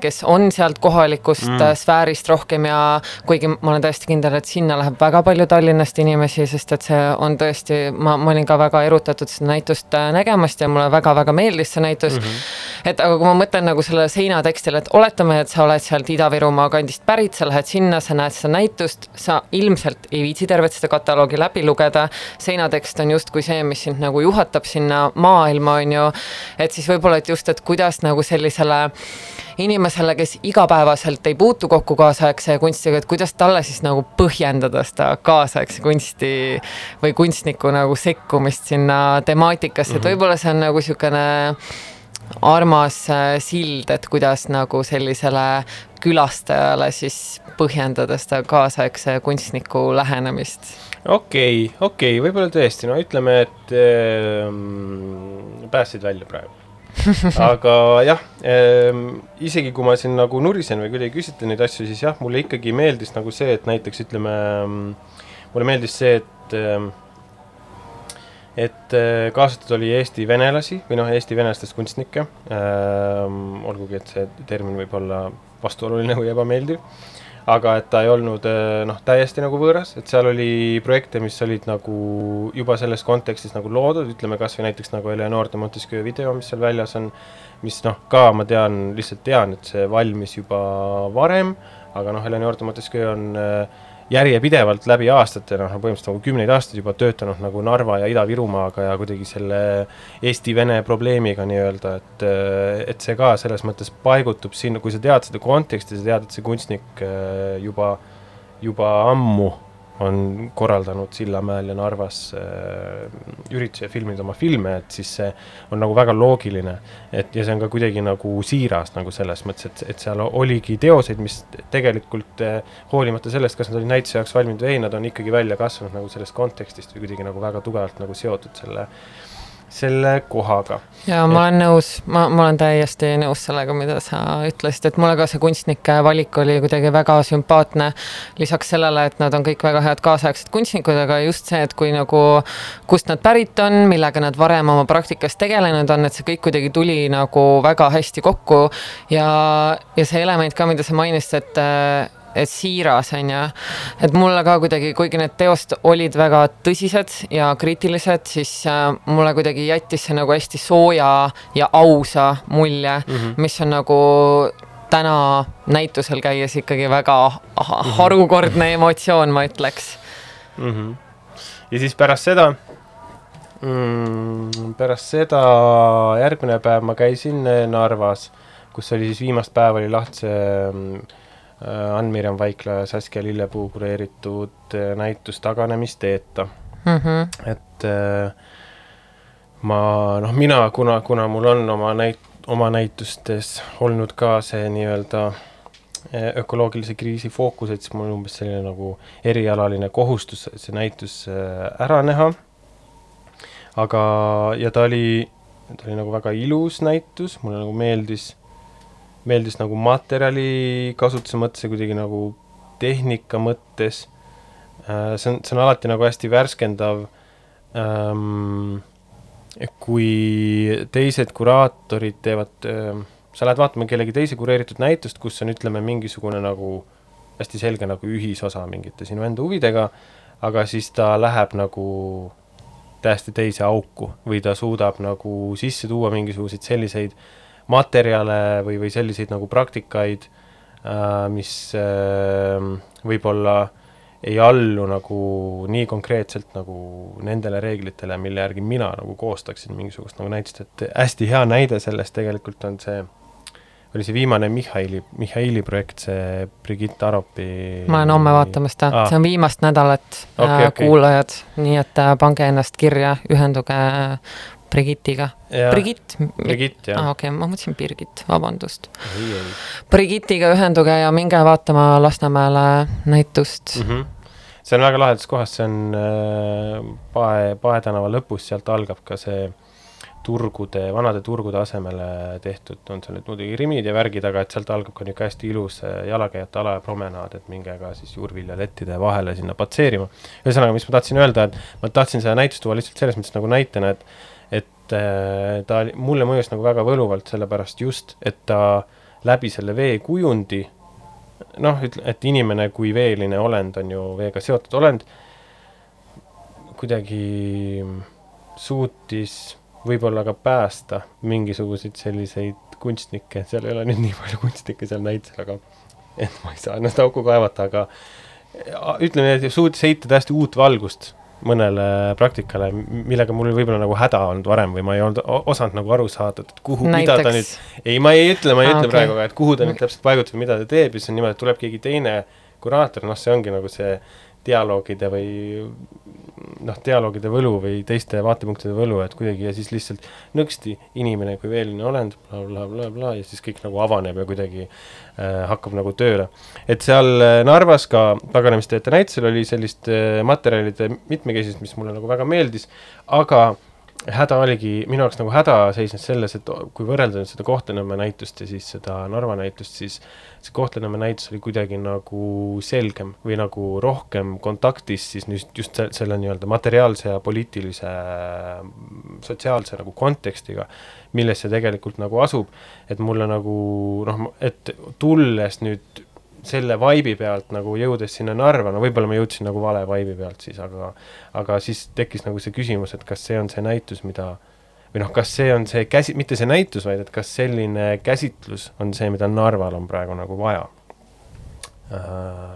kes on sealt kohalikust mm. sfäärist rohkem ja kuigi ma olen täiesti kindel, et sinna läheb väga palju Tallinnast inimesi, sest et see on tõesti, ma, ma olin ka väga erutatud seda näitust äh, nägemast ja mulle väga-väga meeldis see näitus mm. -hmm. et aga kui ma mõtlen nagu sellele seinatekstile, et oletame, et sa oled sealt Ida-Virumaa kandist pärit, sa lähed sinna, sa näed seda näitust, sa ilmselt ei viitsi tervet seda kataloogi läbi lugeda, seinatekst on justkui see, mis sind nagu juhatab juhatab sinna maailma, on ju, et siis võib-olla, et just, et kuidas nagu sellisele inimesele, kes igapäevaselt ei puutu kokku kaasaegse kunstiga, et kuidas talle siis nagu põhjendada seda kaasaegse kunsti või kunstniku nagu sekkumist sinna temaatikasse, et mhm. võib-olla see on nagu niisugune armas äh, sild, et kuidas nagu sellisele külastajale siis põhjendada seda kaasaegse kunstniku lähenemist okei okay,, okei okay,, võib-olla tõesti, no ütleme, et äh, päästsid välja praegu. [LAUGHS] Aga jah äh,, isegi kui ma siin nagu nurisen või kuidagi küsite neid asju, siis jah, mulle ikkagi meeldis nagu see, et näiteks ütleme, mulle meeldis see, et äh, et äh, kaasatud oli Eesti venelasi või noh, Eesti venelastest kunstnikke. Äh,, olgugi et see termin võib olla vastuoluline või ebameeldiv aga et ta ei olnud eh, noh, täiesti nagu võõras, et seal oli projekte, mis olid nagu juba selles kontekstis nagu loodud, ütleme kas või näiteks nagu Eleonore de Montesquieu video, mis seal väljas on, mis noh, ka ma tean, lihtsalt tean, et see valmis juba varem, aga noh, Eleonore de Montesquieu on äh, järjepidevalt läbi aastate, noh, põhimõtteliselt nagu kümneid aastaid juba töötanud nagu Narva ja Ida-Virumaaga ja kuidagi selle Eesti-Vene probleemiga nii-öelda, et et see ka selles mõttes paigutub sinna, kui sa tead seda konteksti, sa tead, et see kunstnik äh, juba, juba ammu on korraldanud Sillamäel ja Narvas äh, üritusi ja filminud oma filme, et siis see on nagu väga loogiline. et ja see on ka kuidagi nagu siiras nagu selles mõttes, et, et seal oligi teoseid, mis tegelikult äh, hoolimata sellest, kas nad olid näituse jaoks valminud või ei, nad on ikkagi välja kasvanud nagu sellest kontekstist või kuidagi nagu väga tugevalt nagu seotud selle äh, selle kohaga. ja ma olen nõus, ma, ma olen täiesti nõus sellega, mida sa ütlesid, et mulle ka see kunstnike valik oli kuidagi väga sümpaatne. lisaks sellele, et nad on kõik väga head kaasaegsed kunstnikud, aga just see, et kui nagu, kust nad pärit on, millega nad varem oma praktikas tegelenud on, et see kõik kuidagi tuli nagu väga hästi kokku ja, ja see element ka, mida sa mainisid, et siiras, on ju. et mulle ka kuidagi, kuigi need teost olid väga tõsised ja kriitilised, siis äh, mulle kuidagi jättis see nagu hästi sooja ja ausa mulje mm, -hmm. mis on nagu täna näitusel käies ikkagi väga mhm. harukordne emotsioon, ma ütleks mm. -hmm. ja siis pärast seda mm,, pärast seda järgmine päev ma käisin Narvas, kus oli siis viimast päeva oli lahti see mm, Ann-Mirjam Vaikla ja Saskia Lillepuu kureeritud äh, näitus Taganemisteeta mm. -hmm. et äh, ma noh, mina, kuna, kuna mul on oma näit-, oma näitustes olnud ka see nii-öelda äh, ökoloogilise kriisi fookus, et siis mul umbes selline nagu erialaline kohustus see näitus äh, ära näha. aga, ja ta oli, ta oli nagu väga ilus näitus, mulle nagu meeldis, meeldis nagu materjali kasutuse mõttes ja kuidagi nagu tehnika mõttes. See on, see on alati nagu hästi värskendav. Ähm, kui teised kuraatorid teevad äh,, sa lähed vaatama kellegi teise kureeritud näitust, kus on, ütleme, mingisugune nagu hästi selge nagu ühisosa mingite sinu enda huvidega, aga siis ta läheb nagu täiesti teise auku või ta suudab nagu sisse tuua mingisuguseid selliseid materjale või, või selliseid nagu praktikaid äh,, mis äh, võib-olla ei allu nagu nii konkreetselt nagu nendele reeglitele, mille järgi mina nagu koostaksin mingisugust nagu näitust, et hästi hea näide sellest tegelikult on see, oli see viimane Mihhaili, Mihhaili projekt, see Brigitte Aropi ma olen homme vaatamas ta ah., see on viimast nädalat okay, äh, okay. kuulajad, nii et pange ennast kirja, ühenduge Brigittiga. Brigitt? Brigitt, jah. aa, okei okay,, ma mõtlesin Birgit, vabandust. Brigittiga ühenduge ja minge vaatama Lasnamäele näitust mm. -hmm see on väga lahedas kohas, see on äh, Pae, Pae tänava lõpus, sealt algab ka see turgude, vanade turgude asemele tehtud, on seal nüüd muidugi rimid ja värgid, aga et sealt algab ka niisugune hästi ilus äh, jalakäijate ala ja promenaad, et minge ka siis juurviljalettide vahele sinna patseerima. ühesõnaga, mis ma tahtsin öelda, et ma tahtsin seda näitust tuua lihtsalt selles mõttes nagu näitena, et et äh, ta mulle mõjus nagu väga võluvalt, sellepärast just, et ta läbi selle veekujundi noh, ütle, et inimene kui veeline olend on ju veega seotud olend, kuidagi suutis võib-olla ka päästa mingisuguseid selliseid kunstnikke, seal ei ole nüüd nii palju kunstnikke seal näitusel, aga et ma ei saa ennast auku kaevata, aga ütleme et suutis heita täiesti uut valgust mõnele praktikale, millega mul võib-olla nagu häda olnud varem või ma ei olnud osanud nagu aru saada, et kuhu, mida ta nüüd, ei, ma ei ütle, ma ei ah, ütle okay. praegu, et kuhu ta nüüd täpselt paigutab, mida ta teeb ja siis on niimoodi, et tuleb keegi teine kuraator, noh, see ongi nagu see dialoogide või noh, dialoogide võlu või teiste vaatepunktide võlu, et kuidagi ja siis lihtsalt nõksti inimene kui veeline olend bla, bla, blablabla ja siis kõik nagu avaneb ja kuidagi äh, hakkab nagu tööle. et seal äh, Narvas ka Paganamistöötajate näitusel oli sellist äh, materjalide mitmekesisust, mis mulle nagu väga meeldis, aga häda oligi, minu jaoks nagu häda seisnes selles, et kui võrrelda nüüd seda Kohtla-Nõmme näitust ja siis seda Narva näitust, siis see Kohtla-Nõmme näitus oli kuidagi nagu selgem või nagu rohkem kontaktis siis nüüd just selle nii-öelda materiaalse ja poliitilise sotsiaalse nagu kontekstiga, milles see tegelikult nagu asub, et mulle nagu noh, et tulles nüüd selle vaibi pealt nagu jõudes sinna Narva, no võib-olla ma jõudsin nagu vale vaibi pealt siis, aga aga siis tekkis nagu see küsimus, et kas see on see näitus, mida või noh, kas see on see käsi, mitte see näitus, vaid et kas selline käsitlus on see, mida Narval on praegu nagu vaja uh,.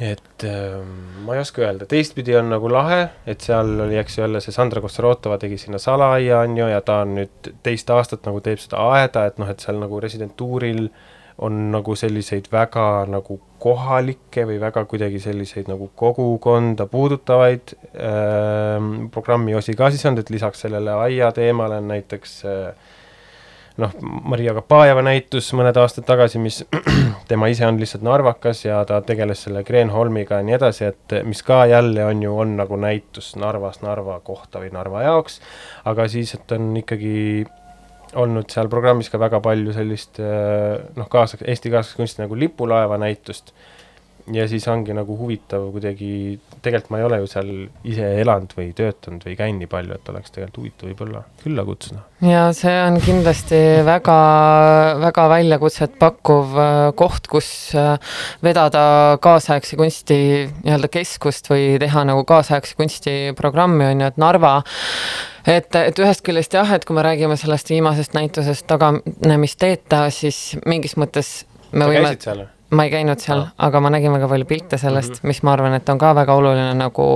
et uh, ma ei oska öelda, teistpidi on nagu lahe, et seal oli, eks ju, jälle see Sandra Kossarotova tegi sinna salaaia, on ju, ja ta on nüüd teist aastat nagu teeb seda aeda, et noh, et seal nagu residentuuril uh, on nagu selliseid väga nagu kohalikke või väga kuidagi selliseid nagu kogukonda puudutavaid äh, programmi osi ka siis olnud, et lisaks sellele aia teemale on näiteks äh, noh, Maria Kapajeva näitus mõned aastad tagasi, mis [CLEARS THROAT] tema ise on lihtsalt narvakas ja ta tegeles selle Kreenholmiga ja nii edasi, et mis ka jälle on ju, on nagu näitus Narvas Narva kohta või Narva jaoks, aga siis, et on ikkagi olnud seal programmis ka väga palju sellist eh, noh, kaasa, Eesti kaaslaskunsti nagu lipulaeva näitust ja siis ongi nagu huvitav kuidagi, tegelikult ma ei ole ju seal ise elanud või töötanud või käinud nii palju, et oleks tegelikult huvitav võib-olla külla kutsuda. ja see on kindlasti väga, väga väljakutset pakkuv äh, koht, kus äh, vedada kaasaegse kunsti nii-öelda keskust või teha nagu kaasaegse kunsti programmi, on ju, et Narva et, et ühest küljest jah, et kui me räägime sellest viimasest näitusest Taganemist Teeta, siis mingis mõttes me sa võime. käisid seal või? Ma ei käinud seal aga ma nägin väga palju pilte sellest mm. -hmm. mis ma arvan, et on ka väga oluline nagu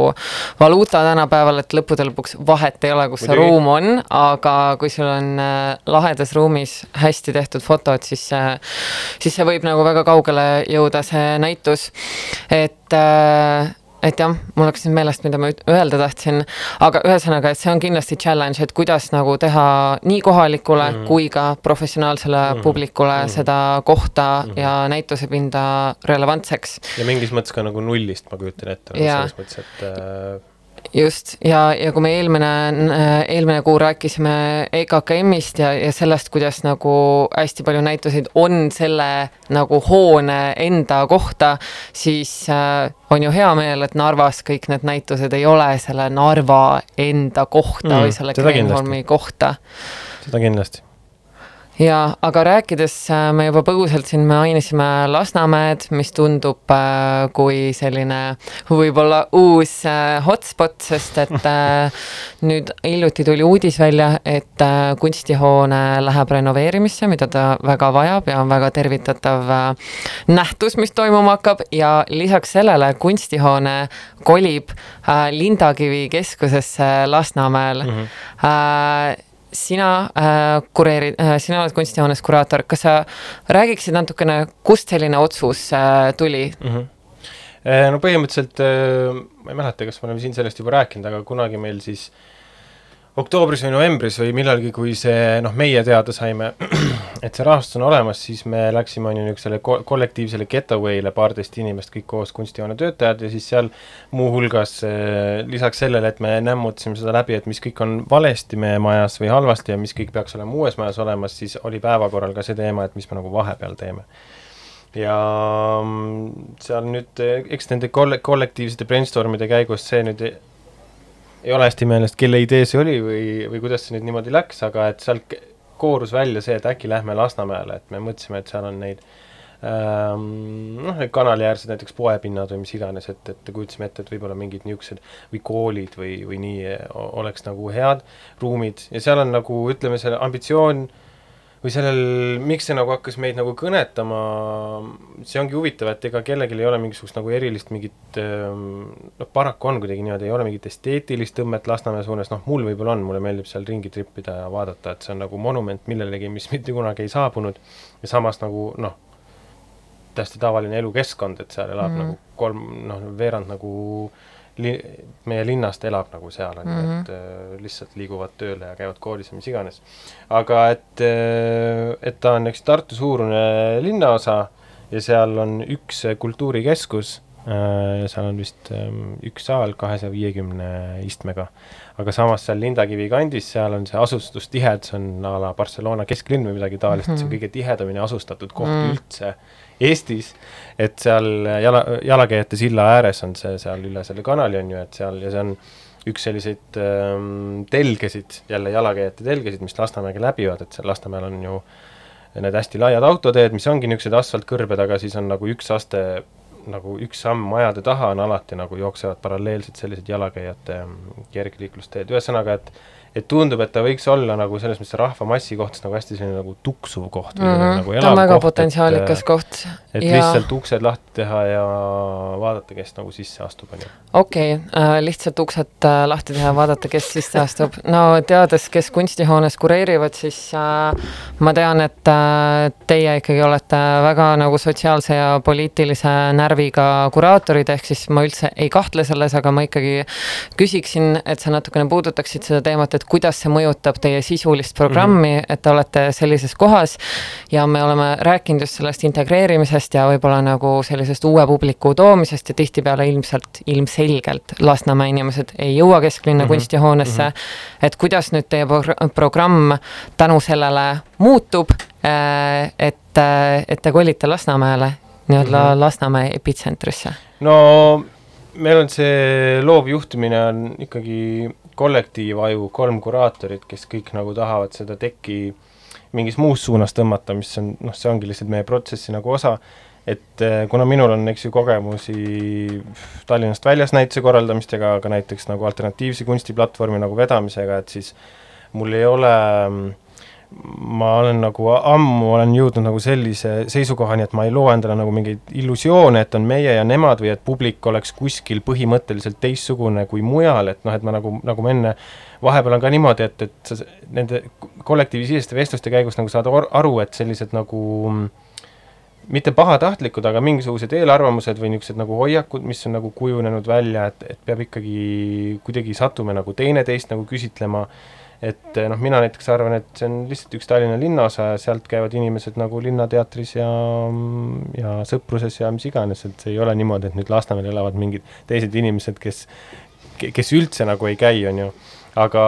valuuta tänapäeval, et lõppude lõpuks vahet ei ole, kus see Muidugi. ruum on, aga kui sul on äh, lahedas ruumis hästi tehtud fotod, siis see, siis see võib nagu väga kaugele jõuda, see näitus. et äh, et jah, mul läks nüüd meelest, mida ma öelda tahtsin, aga ühesõnaga, et see on kindlasti challenge, et kuidas nagu teha nii kohalikule mm. kui ka professionaalsele mm. publikule mm. seda kohta mm. ja näitusepinda relevantseks. ja mingis mõttes ka nagu nullist ma kujutan ette, Jaa. selles mõttes, et äh, just, ja, ja kui me eelmine, eelmine kuu rääkisime EKKM-ist ja, ja sellest, kuidas nagu hästi palju näituseid on selle nagu hoone enda kohta, siis äh, on ju hea meel, et Narvas kõik need näitused ei ole selle Narva enda kohta Mm, või selle. Kreenholmi kohta seda kindlasti. Ja aga rääkides, me juba põgusalt siin mainisime Lasnamäed, mis tundub äh, kui selline võib-olla uus äh, hotspot, sest et äh, nüüd hiljuti tuli uudis välja, et äh, kunstihoone läheb renoveerimisse, mida ta väga vajab ja on väga tervitatav äh, nähtus, mis toimuma hakkab ja lisaks sellele kunstihoone kolib äh, Lindakivi keskusesse Lasnamäel mm. -hmm sina äh, kureerid äh,, sina oled kunstihoones kuraator, kas sa räägiksid natukene, kust selline otsus äh, tuli? mm. -hmm. no põhimõtteliselt äh, ma ei mäleta, kas me oleme siin sellest juba rääkinud, aga kunagi meil siis oktoobris või novembris või millalgi, kui see noh, meie teada saime, [CLEARS THROAT] et see rahastus on olemas, siis me läksime on ju niisugusele ko- kollektiivsele getaway'le, paarteist inimest kõik koos kunstihoone töötajad ja siis seal muuhulgas äh, lisaks sellele, et me nämmutasime seda läbi, et mis kõik on valesti meie majas või halvasti ja mis kõik peaks olema uues majas olemas, siis oli päevakorral ka see teema, et mis me nagu vahepeal teeme. Ja mm, seal nüüd, eks nende kolle-, kollektiivsete brainstormide käigus see nüüd ei, ole hästi meelest, kelle idee see oli või, või kuidas see nüüd niimoodi läks, aga et sealt koorus välja see, et äkki lähme Lasnamäele, et me mõtlesime, et seal on neid ähm, noh, need kanaliäärsed näiteks poepinnad või mis iganes, et, et kujutasime ette, et võib-olla mingid niisugused või koolid või, või nii oleks nagu head ruumid. Ja seal on nagu ütleme, selle ambitsioon või sellel, miks see nagu hakkas meid nagu kõnetama, see ongi huvitav, et ega kellelgi ei ole mingisugust nagu erilist mingit ähm, noh, paraku on kuidagi niimoodi, ei ole mingit esteetilist tõmmet Lasnamäe suunas, noh mul võib-olla on, mulle meeldib seal ringi tripida ja vaadata, et see on nagu monument millelegi, mis mitte kunagi ei saabunud. Ja samas nagu noh, täiesti tavaline elukeskkond, et seal elab mm. nagu kolm, noh, veerand nagu li-, meie linnast elab nagu seal, on ju, Mhm. et äh, lihtsalt liiguvad tööle ja käivad koolis ja mis iganes. aga et, et ta on üks Tartu suurune linnaosa ja seal on üks kultuurikeskus äh, seal on vist ähm, üks saal kahesaja viiekümne istmega. aga samas seal Lindakivi kandis, seal on see asustustihedus, see on a la Barcelona kesklinn või midagi taolist mm, -hmm. see on kõige tihedamini asustatud koht Mm. mm. üldse Eestis, et seal jala, jalakäijate silla ääres on see seal üle selle kanali on ju, et seal ja see on üks selliseid ähm, telgesid, jälle jalakäijate telgesid, mis Lasnamäge läbivad, et seal Lasnamäel on ju need hästi laiad autoteed, mis ongi niisugused asfaltkõrbed, aga siis on nagu üks aste, nagu üks samm majade taha on alati nagu jooksevad paralleelselt sellised jalakäijate mm, kergliiklusteed, ühesõnaga, et et tundub, et ta võiks olla nagu selles mõttes rahvamassi kohta nagu hästi selline nagu tuksuv koht Mm -hmm. nagu ta on väga koht, et, potentsiaalikas koht. et ja. lihtsalt uksed lahti teha ja vaadata, kes nagu sisse astub, on ju. okei okay,, lihtsalt uksed äh, lahti teha, vaadata, kes sisse astub. no teades, kes kunstihoones kureerivad, siis äh, ma tean, et äh, teie ikkagi olete väga nagu sotsiaalse ja poliitilise närviga kuraatorid, ehk siis ma üldse ei kahtle selles, aga ma ikkagi küsiksin, et sa natukene puudutaksid seda teemat, et kuidas see mõjutab teie sisulist programmi mm, -hmm. et te olete sellises kohas ja me oleme rääkinud just sellest integreerimisest ja võib-olla nagu sellisest uue publiku toomisest ja tihtipeale ilmselt, ilmselgelt Lasnamäe inimesed ei jõua kesklinna mm -hmm. kunstihoonesse mm. -hmm. et kuidas nüüd teie progr- programm tänu sellele muutub, et, et te kolite Lasnamäele, nii-öelda mm. -hmm. Lasnamäe epitsentrisse? no meil on see loov juhtimine on ikkagi kollektiivaju, kolm kuraatorit, kes kõik nagu tahavad seda tekki mingis muus suunas tõmmata, mis on noh, see ongi lihtsalt meie protsessi nagu osa, et eh, kuna minul on, eks ju, kogemusi Tallinnast väljas näituse korraldamistega, aga näiteks nagu alternatiivse kunstiplatvormi nagu vedamisega, et siis mul ei ole mm, ma olen nagu ammu olen jõudnud nagu sellise seisukohani, et ma ei loo endale nagu mingeid illusioone, et on meie ja nemad või et publik oleks kuskil põhimõtteliselt teistsugune kui mujal, et noh, et ma nagu, nagu ma enne, vahepeal on ka niimoodi, et, et sa nende kollektiivisiseste vestluste käigus nagu saad aru, et sellised nagu mitte pahatahtlikud, aga mingisugused eelarvamused või niisugused nagu hoiakud, mis on nagu kujunenud välja, et, et peab ikkagi kuidagi sattume nagu teineteist nagu küsitlema et noh, mina näiteks arvan, et see on lihtsalt üks Tallinna linnaosa ja sealt käivad inimesed nagu Linnateatris ja, ja Sõpruses ja mis iganes, et see ei ole niimoodi, et nüüd Lasnamäel elavad mingid teised inimesed, kes, kes üldse nagu ei käi, on ju. Aga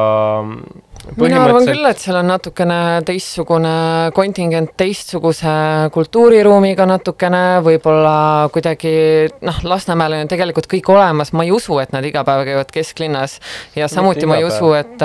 mina arvan küll, et seal on natukene teistsugune kontingent, teistsuguse kultuuriruumiga natukene, võib-olla kuidagi noh, Lasnamäel on ju tegelikult kõik olemas, ma ei usu, et nad iga päev käivad kesklinnas ja samuti ma ei usu, et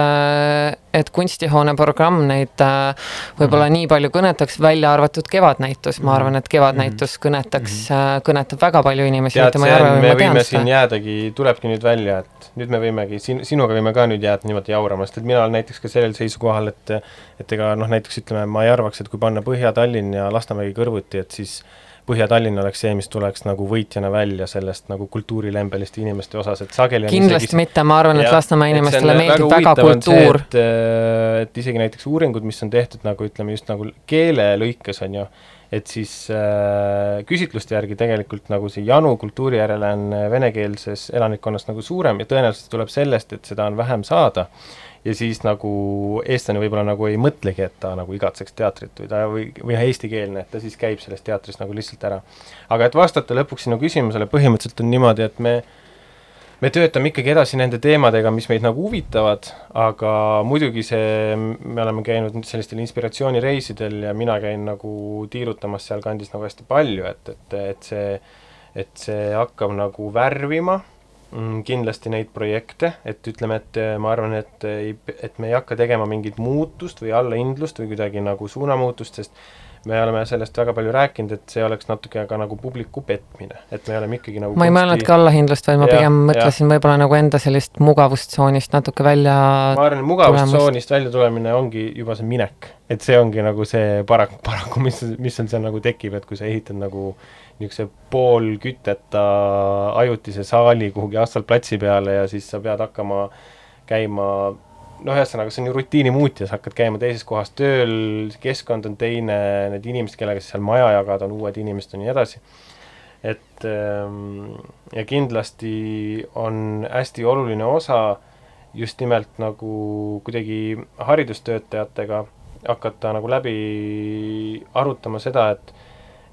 et kunstihoone programm neid võib-olla mm -hmm. nii palju kõnetaks, välja arvatud Kevadnäitus, ma arvan, et Kevadnäitus mhm. kõnetaks mm, -hmm. kõnetab väga palju inimesi. tead, see on, me võime siin jäädagi, tulebki nüüd välja, et nüüd me võimegi, sin-, sinuga võime ka nüüd jääda niimoodi jaurama, sest et mina olen näiteks ka sellel seisukohal, et et ega noh, näiteks ütleme, ma ei arvaks, et kui panna Põhja-Tallinn ja Lasnamägi kõrvuti, et siis Põhja-Tallinn oleks see, mis tuleks nagu võitjana välja sellest nagu kultuurilembelist inimeste osas, et sageli kindlasti isegi, mitte, ma arvan, et Lasnamäe inimestele meeldib väga, väga kultuur. et, et isegi näiteks uuringud, mis on tehtud nagu ütleme just nagu keele lõikes, on ju, et siis äh, küsitluste järgi tegelikult nagu see janu kultuuri järele on venekeelses elanikkonnas nagu suurem ja tõenäoliselt tuleb sellest, et seda on vähem saada ja siis nagu eestlane võib-olla nagu ei mõtlegi, et ta nagu igatseks teatrit või ta või, või eestikeelne, et ta siis käib sellest teatrist nagu lihtsalt ära. aga et vastata lõpuks sinu küsimusele, põhimõtteliselt on niimoodi, et me me töötame ikkagi edasi nende teemadega, mis meid nagu huvitavad, aga muidugi see, me oleme käinud sellistel inspiratsioonireisidel ja mina käin nagu tiirutamas sealkandis nagu hästi palju, et, et, et see, et see hakkab nagu värvima kindlasti neid projekte, et ütleme, et äh, ma arvan, et ei, et me ei hakka tegema mingit muutust või allahindlust või kuidagi nagu suunamuutust, sest me oleme sellest väga palju rääkinud, et see oleks natuke ka nagu publiku petmine, et me oleme ikkagi nagu ma ei mõelnud ka allahindlust, vaid ma ja, pigem mõtlesin võib-olla nagu enda sellist mugavustsoonist natuke välja ma arvan, mugavustsoonist välja tulemine ongi juba see minek. et see ongi nagu see paraku, paraku, mis, mis on seal nagu tekib, et kui sa ehitad nagu niisuguse poolküteta ajutise saali kuhugi asfaltplatsi peale ja siis sa pead hakkama käima noh, ühesõnaga see on ju rutiini muutja, sa hakkad käima teises kohas tööl, keskkond on teine, need inimesed, kellega sa seal maja jagad, on uued inimesed ja nii edasi. et ähm, ja kindlasti on hästi oluline osa just nimelt nagu kuidagi haridustöötajatega hakata nagu läbi arutama seda, et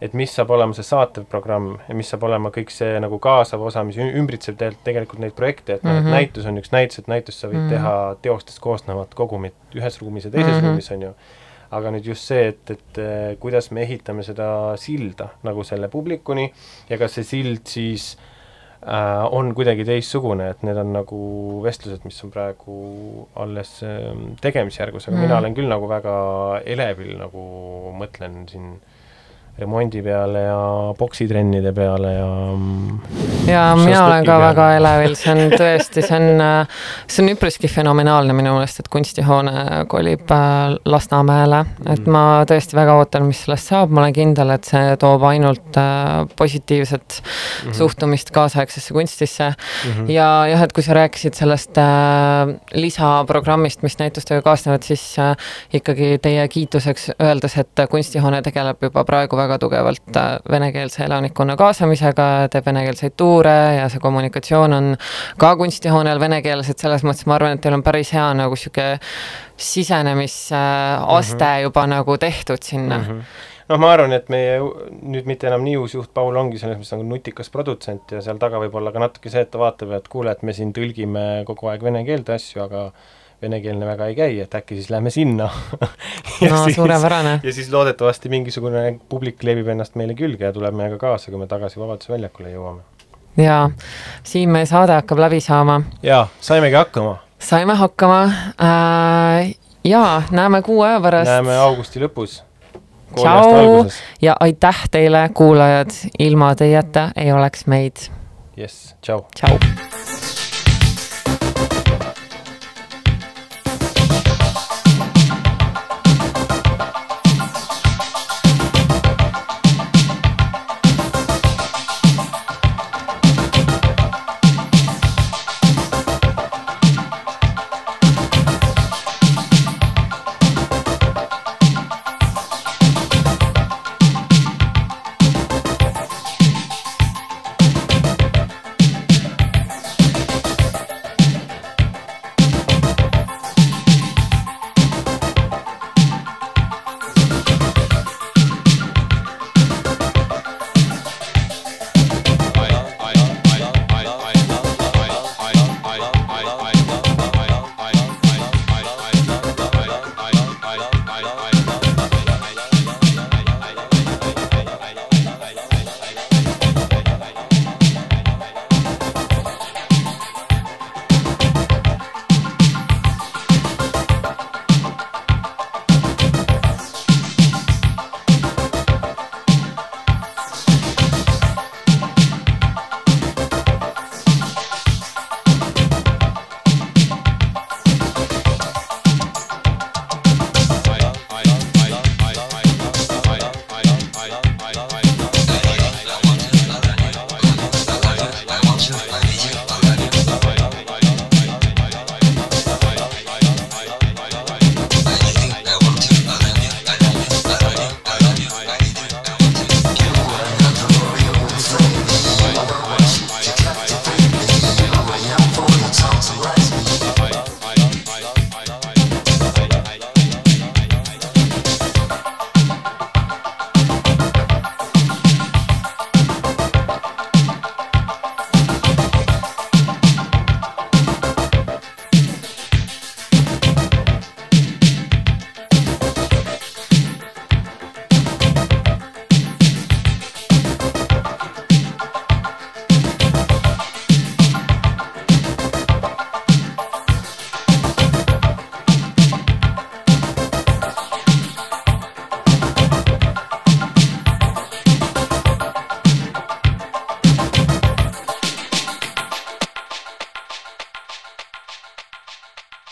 et mis saab olema see saatev programm ja mis saab olema kõik see nagu kaasav osa, mis ümbritseb tegelikult neid projekte, et noh mm -hmm., et mhm. näitus on üks näitus, et näitust sa võid mm -hmm. teha teostest koosnevat kogumit ühes ruumis ja teises mm -hmm. ruumis, on ju. aga nüüd just see, et, et eh, kuidas me ehitame seda silda nagu selle publikuni ja kas see sild siis äh, on kuidagi teistsugune, et need on nagu vestlused, mis on praegu alles äh, tegemisjärgus, aga mm -hmm. mina olen küll nagu väga elevil nagu mõtlen siin äh, remondi peale ja poksitrennide peale ja ja mina olen ka peale. väga elevil, see on tõesti, see on, see on üpriski fenomenaalne minu meelest, et kunstihoone kolib äh, Lasnamäele, et mm. ma tõesti väga ootan, mis sellest saab, ma olen kindel, et see toob ainult äh, positiivset mm -hmm. suhtumist kaasaegsesse kunstisse mm. -hmm. ja jah, et kui sa rääkisid sellest äh, lisaprogrammist, mis näitustega kaasnevad, siis ikkagi teie kiituseks öeldes, et kunstihoone tegeleb juba praegu väga väga tugevalt äh, venekeelse elanikkonna kaasamisega, teeb venekeelseid tuure ja see kommunikatsioon on ka kunstihoonel venekeelne, et selles mõttes ma arvan, et teil on päris hea nagu niisugune sisenemisaste mm -hmm. juba nagu tehtud sinna mm. -hmm noh, ma arvan, et meie nüüd mitte enam nii uus juht Paul ongi selles mõttes nagu nutikas produtsent ja seal taga võib olla ka natuke see, et ta vaatab, et kuule, et me siin tõlgime kogu aeg vene keelde asju, aga venekeelne väga ei käi, et äkki siis lähme sinna [LAUGHS] no siis, suurepärane. ja siis loodetavasti mingisugune publik leebib ennast meile külge ja tuleb meiega kaasa, kui me tagasi Vabaduse väljakule jõuame. jaa, siin meie saade hakkab läbi saama. jaa, saimegi hakkama. saime hakkama äh,, jaa, näeme kuu aja pärast. näeme augusti lõpus. tšau ja aitäh teile, kuulajad, ilma teieta ei oleks meid. jess, tšau. tšau.